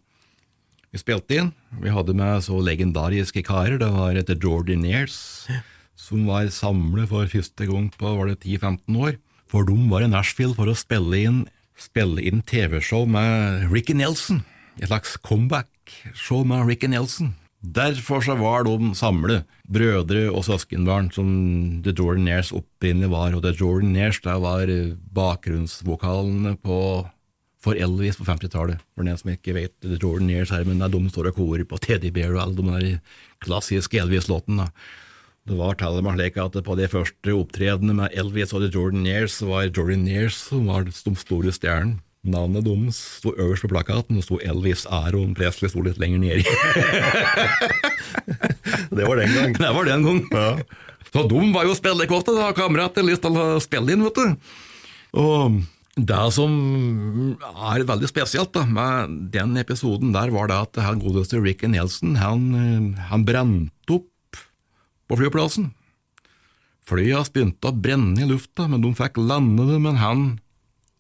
Vi spilte inn. Vi hadde med så legendariske karer. Det var etter Jordinaires, som var samlet for første gang på var det 10-15 år. For dem var i Nashville for å spille inn, spille inn TV-show med Ricky Nelson. Et slags comeback-show med Ricky Nelson. Derfor så var de samlet, brødre og søskenbarn, som The Jordanaires opprinnelig var. Og The Jordanaires var bakgrunnsvokalene på, for Elvis på 50-tallet. For den som ikke vet The Jordanaires her, men det er de står og korer på Teddy Bear og alle de der klassiske Elvis-låtene. Det var til og med slik at på de første opptredenene med Elvis og The Jordanaires var Jordanaires som var de store stjernene. Navnet deres sto øverst på plakaten, og sto Elvis Aron Presley sto litt lenger nedi. det var den gang. Det var den gang. Ja. Så de var jo spillekåte, da. Kamerater lyst til å spille inn, vet du. Og det som er veldig spesielt da, med den episoden der, var det at han godeste Ricky Nelson han, han brente opp på flyplassen. Flyet begynte å brenne i lufta, men de fikk lande det, men han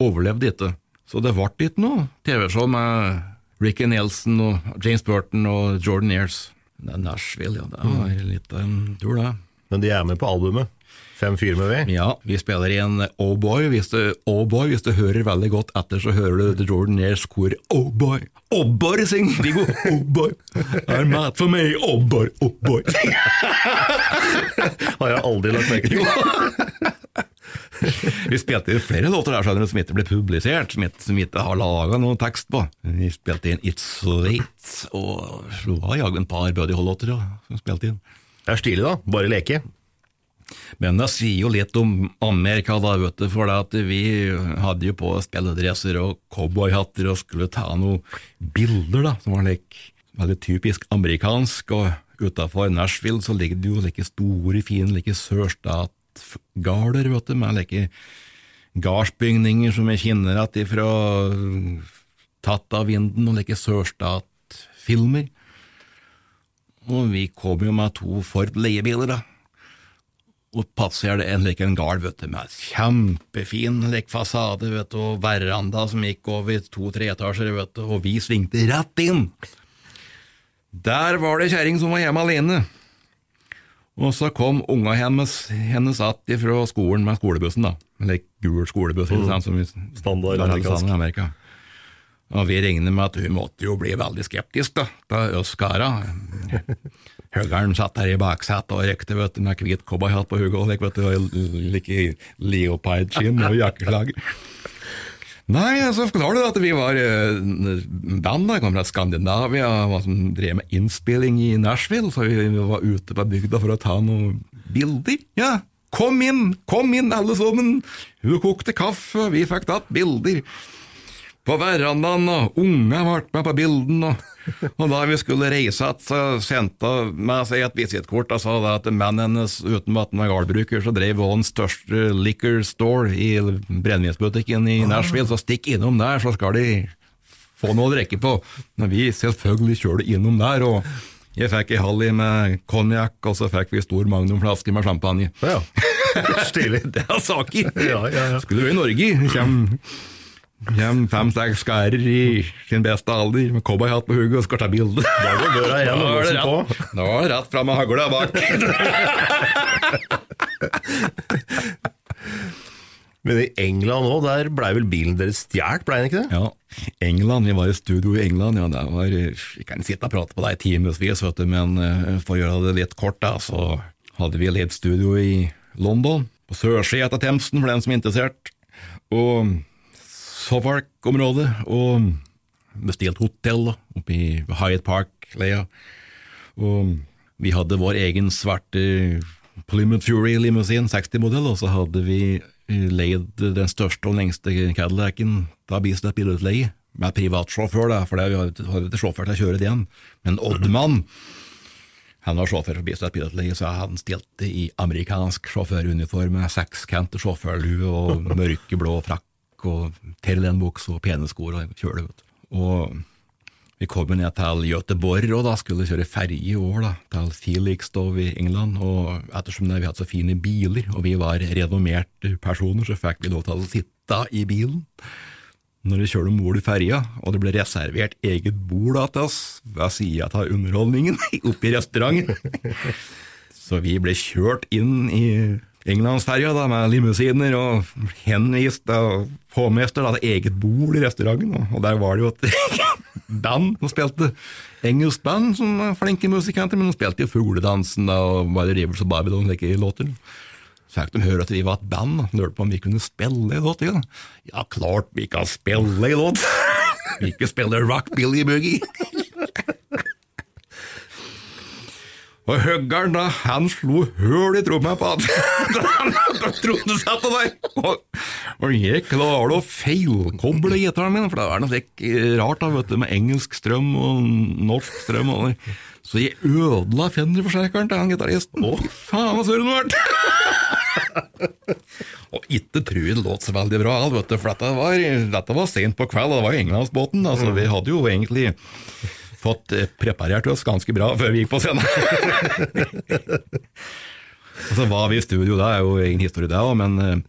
overlevde ikke. Så det ble ikke noe TV-show med Ricky Nelson og James Burton og Jordan Ears. Det er Nashville, ja. Det var litt av en tur, det. Men de er med på albumet? Fem fyr med ved? Ja, vi spiller i en Oh Boy. Hvis du, oh boy, hvis du hører veldig godt etter, så hører du The Jordan Ears kor Oh Boy. Oh Boy, synger Viggo. Oh Boy. Er mat for meg, Oh Boy, Oh Boy. Har jeg aldri lagt merke til. Vi spilte inn flere låter der skjønner du, som ikke ble publisert, som ikke, som ikke har laga noen tekst på. Vi spilte inn It's Late, og så var jaggu et par Buddy Hollotter som spilte inn. Det er stilig, da. Bare leke. Men det sier jo litt om Amerika, da, vet du, for det at vi hadde jo på spilledresser og cowboyhatter og skulle ta noen bilder da, som var like, veldig typisk amerikansk. Og utafor Nashville så ligger det jo like store, fine like du, med like gardsbygninger som er kjenner igjen fra tatt av vinden, og like sørstatfilmer. Og vi kom jo med to Ford leiebiler, da og passerte en like en gard med kjempefin like fasade vet du, og veranda som gikk over to-tre etasjer, vet du, og vi svingte rett inn. Der var det kjerring som var hjemme alene. Og så kom unga hennes, hennes att fra skolen med skolebussen, da. Eller gul skolebuss, mm. sant, som vi Standard i Amerika. Og vi regner med at hun måtte jo bli veldig skeptisk, da, til oss kara. Høgeren satt der i baksetet og røykte vet du, med hvit cowboyhatt på hodet og like, leopardskinn og jakkeslag. Nei, så forklarer du at vi var uh, band da, kom fra Skandinavia som drev med innspilling i Nashville, så vi var ute på bygda for å ta noen bilder. Ja, kom inn, kom inn alle sammen! Hun kokte kaffe, vi fikk tatt bilder på verandaen, og unga ble med på bildene. Og, og, da vi skulle reise igjen, så sendte hun meg seg et visittkort og sa at mannen hennes, uten at han var gardbruker, så drev hun den største liquor store i brennevinsbutikken i Nashville, så stikk innom der, så skal de få noe å drikke på. Men vi selvfølgelig kjørte innom der, og jeg fikk ei halv med konjakk, og så fikk vi stor magnumflaske med champagne. Ja, Stilig. det er saker! Ja, ja, ja. Skulle vært i Norge. Kjem Kjem fem-seks karer i sin beste alder med cowboyhatt på hodet og skal ta bilde. Da går døra igjen og låsen på. Nå er det rett fram med hagla bak. Men i England òg, der blei vel bilen deres stjålet, blei den ikke det? Ja, England, vi var i studio i England, ja, der var, vi kan sitte og prate på det i timevis, men uh, for å gjøre det litt kort, da, så hadde vi litt studio i London, på sørsida av Themsen, for den som er interessert. Og Suffolk-området, og bestilt hotell oppe i Hyatt Park-leia. Og vi hadde vår egen svarte Plymouth Fury-limousin, 60-modell, og så hadde vi leid den største og lengste Cadillacen da Bislett bilutleie, med privatsjåfør, da, for vi hadde ikke sjåfør til å kjøre igjen. Men Oddmann han var sjåfør for Bislett bilutleie, så han stilte i amerikansk sjåføruniform med sekskant sjåførlue og mørkeblå frakk og Terlenbukse og pene sko og kjøle. vet. Og vi kom ned til Göteborg og da skulle kjøre ferje år, da, til Felixstow i England. og Ettersom vi hadde så fine biler, og vi var renommerte personer, så fikk vi lov til å sitte i bilen når vi kjørte om bord i ferja, og det ble reservert eget bord til oss ved sida av underholdningen, oppe i restauranten. Så vi ble kjørt inn i Englandsferja med limousiner og henvist og påmester hadde eget bord i restauranten, og der var det jo et band som spilte engelsk band, som var flinke musikanter, men de spilte jo Fugledansen da, og By the Rivers og Babylon, slike låter. Så fikk de høre at vi var et band, og lurte på om vi kunne spille en låt. Ja. klart vi kan spille en låt! Vi kan spille rock Billy Boogie! Og høggeren, da, han slo høl i tromma på satt der! Og, og jeg klarte å feilkoble gitaren min, for det er noe slik rart da, vet du, med engelsk strøm og norsk strøm. Og, så jeg ødela fenderforsterkeren til han gitaristen. Å, faen så han ble! og ikke jeg det låt så veldig bra, vet du, for dette var, dette var sent på kveld, og det var jo Englandsbåten. Altså, vi hadde jo egentlig fått eh, preparert oss ganske bra før vi gikk på scenen. og så var vi i studio, det er jo egen historie det òg, men, eh,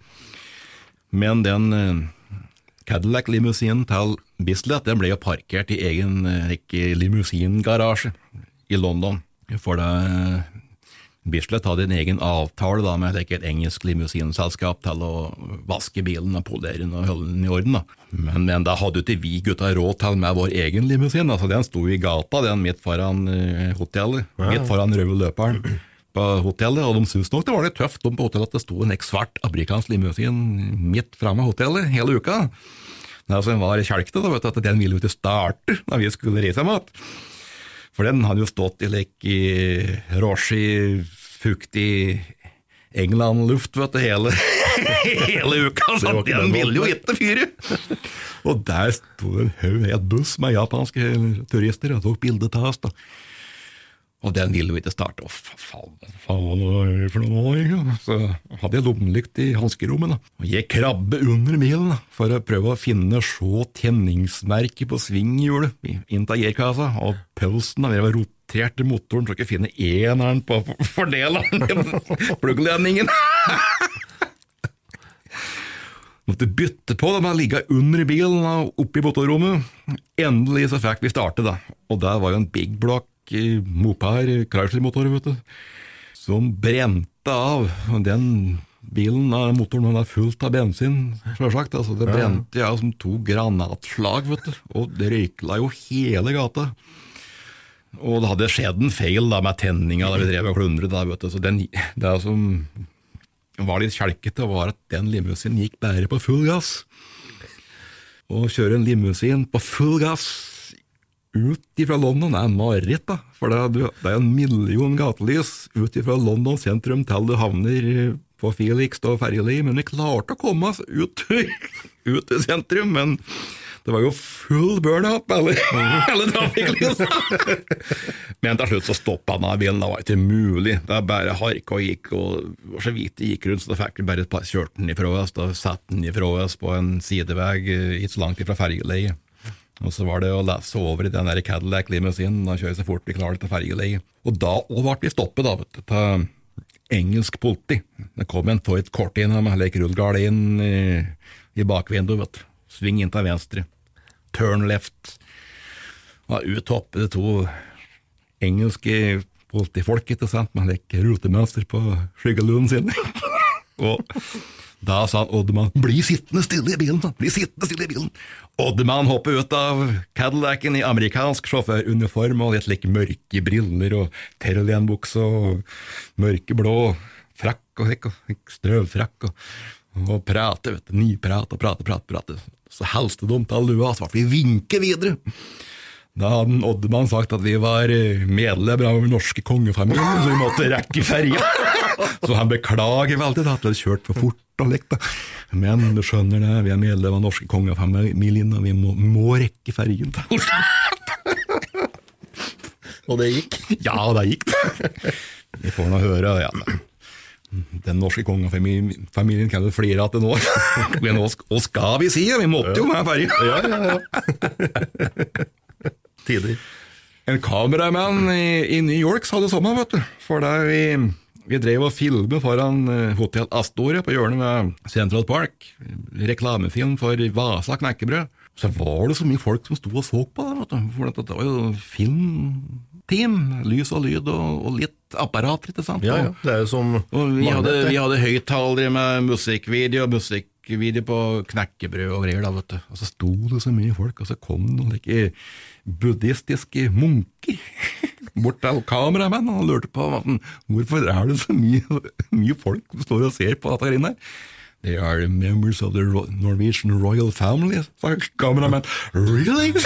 men den eh, Cadillac-limousinen til Bislett den ble jo parkert i egen limousingarasje i London. For det Bislett hadde en egen avtale da, med et engelsk limousinselskap til å vaske bilen og polere den og holde den i orden. Da. Men, men da hadde ikke vi gutta råd til med vår egen limousin. Altså, den sto i gata, den midt foran uh, hotellet. Ja. Midt foran røde løperen på hotellet, og de syntes nok det var litt tøft på hotellet at det sto en svart amerikansk limousin midt framme hotellet hele uka. Den altså, var kjelkete, da, vet du, at den ville jo ikke starte da vi skulle reise mat. For den hadde jo stått i like råsky, fuktig England-luft vet du, hele, hele uka, så den den ville jo ikke fyre! Og der sto en haug, et buss med japanske turister og tok bilde av oss. da. Og den ville jo ikke starte. Å, fa- faen, faen hva er det for noe nå? Så hadde jeg lommelykt i hanskerommet, da. Og jeg krabbe under bilen for å prøve å finne så tenningsmerket på svinghjulet inn til og pølsen da, var rotert i motoren så ikke finne eneren på fordeleren i pluggledningen. Måtte bytte på det med å ligge under bilen og oppe i motorrommet. Endelig så fikk vi starte, da. Og der var jo en big block mopar, Chrysler-motor, vet du, som brente av. Den bilen, motoren, den er fullt av bensin, sjølsagt. Altså, det brente jeg ja, som to granatslag, vet du. Og det røykla jo hele gata. Og det hadde skjedd en feil da med tenninga da vi drev og klundret. Da, vet du. Så den, det som var litt kjelkete, var at den limousinen gikk bare på full gass. Å kjøre en limousin på full gass ut ifra London er en mareritt, da. For det er, det er en million gatelys ut ifra London sentrum til du havner på Felix og Ferjeli, men vi klarte å komme oss ut, ut i sentrum. Men det var jo full burn-up, alle, alle trafikklysa! Men til slutt så stoppa av bilen, det var ikke mulig. Det er bare harka og gikk, og så vidt det gikk rundt, så da fikk vi bare et kjørt den ifra oss, da satte den ifra oss på en sidevei eh, ikke så langt ifra ferjeleiet. Og så var det å lese over i den der Cadillac-limousinen og kjøre så fort vi klarte til fergeleiet. Og da og ble vi stoppet da, vet du, til engelsk politi. Det kom en Ford inn med like rullegardin i, i bakvinduet, vet du. Sving inn til venstre. Turn left. Og ut hoppet det to engelske politifolk, ikke sant, med like rutemønster på skyggeluen sin. og da sa Oddemann, bli sittende stille i bilen, bli sittende stille i bilen. Oddemann hoppet ut av Cadillacen i amerikansk sjåføruniform og litt like mørke briller og Terrelien-bukse og mørkeblå frakk og og strøvfrakk og, og prate, vet du, niprat og prate, prate, prate. Så helste dumt av lua, så ble vi vinke videre. Da hadde Oddemann sagt at vi var eh, medlemmer av den norske kongefamilien, så vi måtte rekke ferja. Så han beklager veldig at hadde kjørt for fort og likt. da. Men du skjønner det, vi er medlem av norske kongefamilien, og vi må, må rekke fergen til Oslo. Og det gikk? Ja, det gikk. Vi får nå høre. Ja. Den norske kongefamilien kan jo flire at det nå Men hva skal vi si? Vi måtte jo med ferja. Ja, ja, ja. Tider. En kameramann i, i New York sa det samme, vet du. For da vi, vi drev og filmet foran eh, Hotell Astoria på hjørnet med Central Park, reklamefilm for Vasa knekkebrød, så var det så mye folk som sto og så på det. For det var jo filmteam, lys og lyd og, og litt apparater, ikke sant? Ja, ja. Det er jo som Og vi hadde, vi hadde høyttalere med musikkvideo, musikkvideo på knekkebrød og greier, da, vet du. Og så sto det så mye folk, og så kom det noen like buddhistiske munker bort til kameramenn og lurte på hvorfor er det så mye, mye folk som står og ser på dette her. They are members of the Norwegian royal family, sa kameramenn. Really?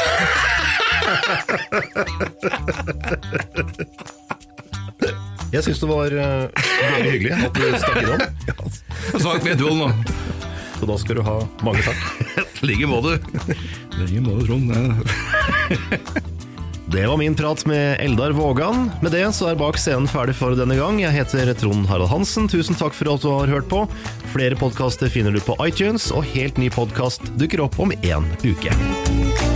Jeg syns det var eh, veldig hyggelig at du stakk innom. Sagt med du nå. Så da skal du ha mange takk. I like måte. I like måte, Trond. Det- var min prat med Eldar Vågan. Med det så er Bak scenen ferdig for denne gang. Jeg heter Trond Harald Hansen. Tusen takk for at du har hørt på. Flere podkaster finner du på iTunes, og helt ny podkast dukker opp om én uke.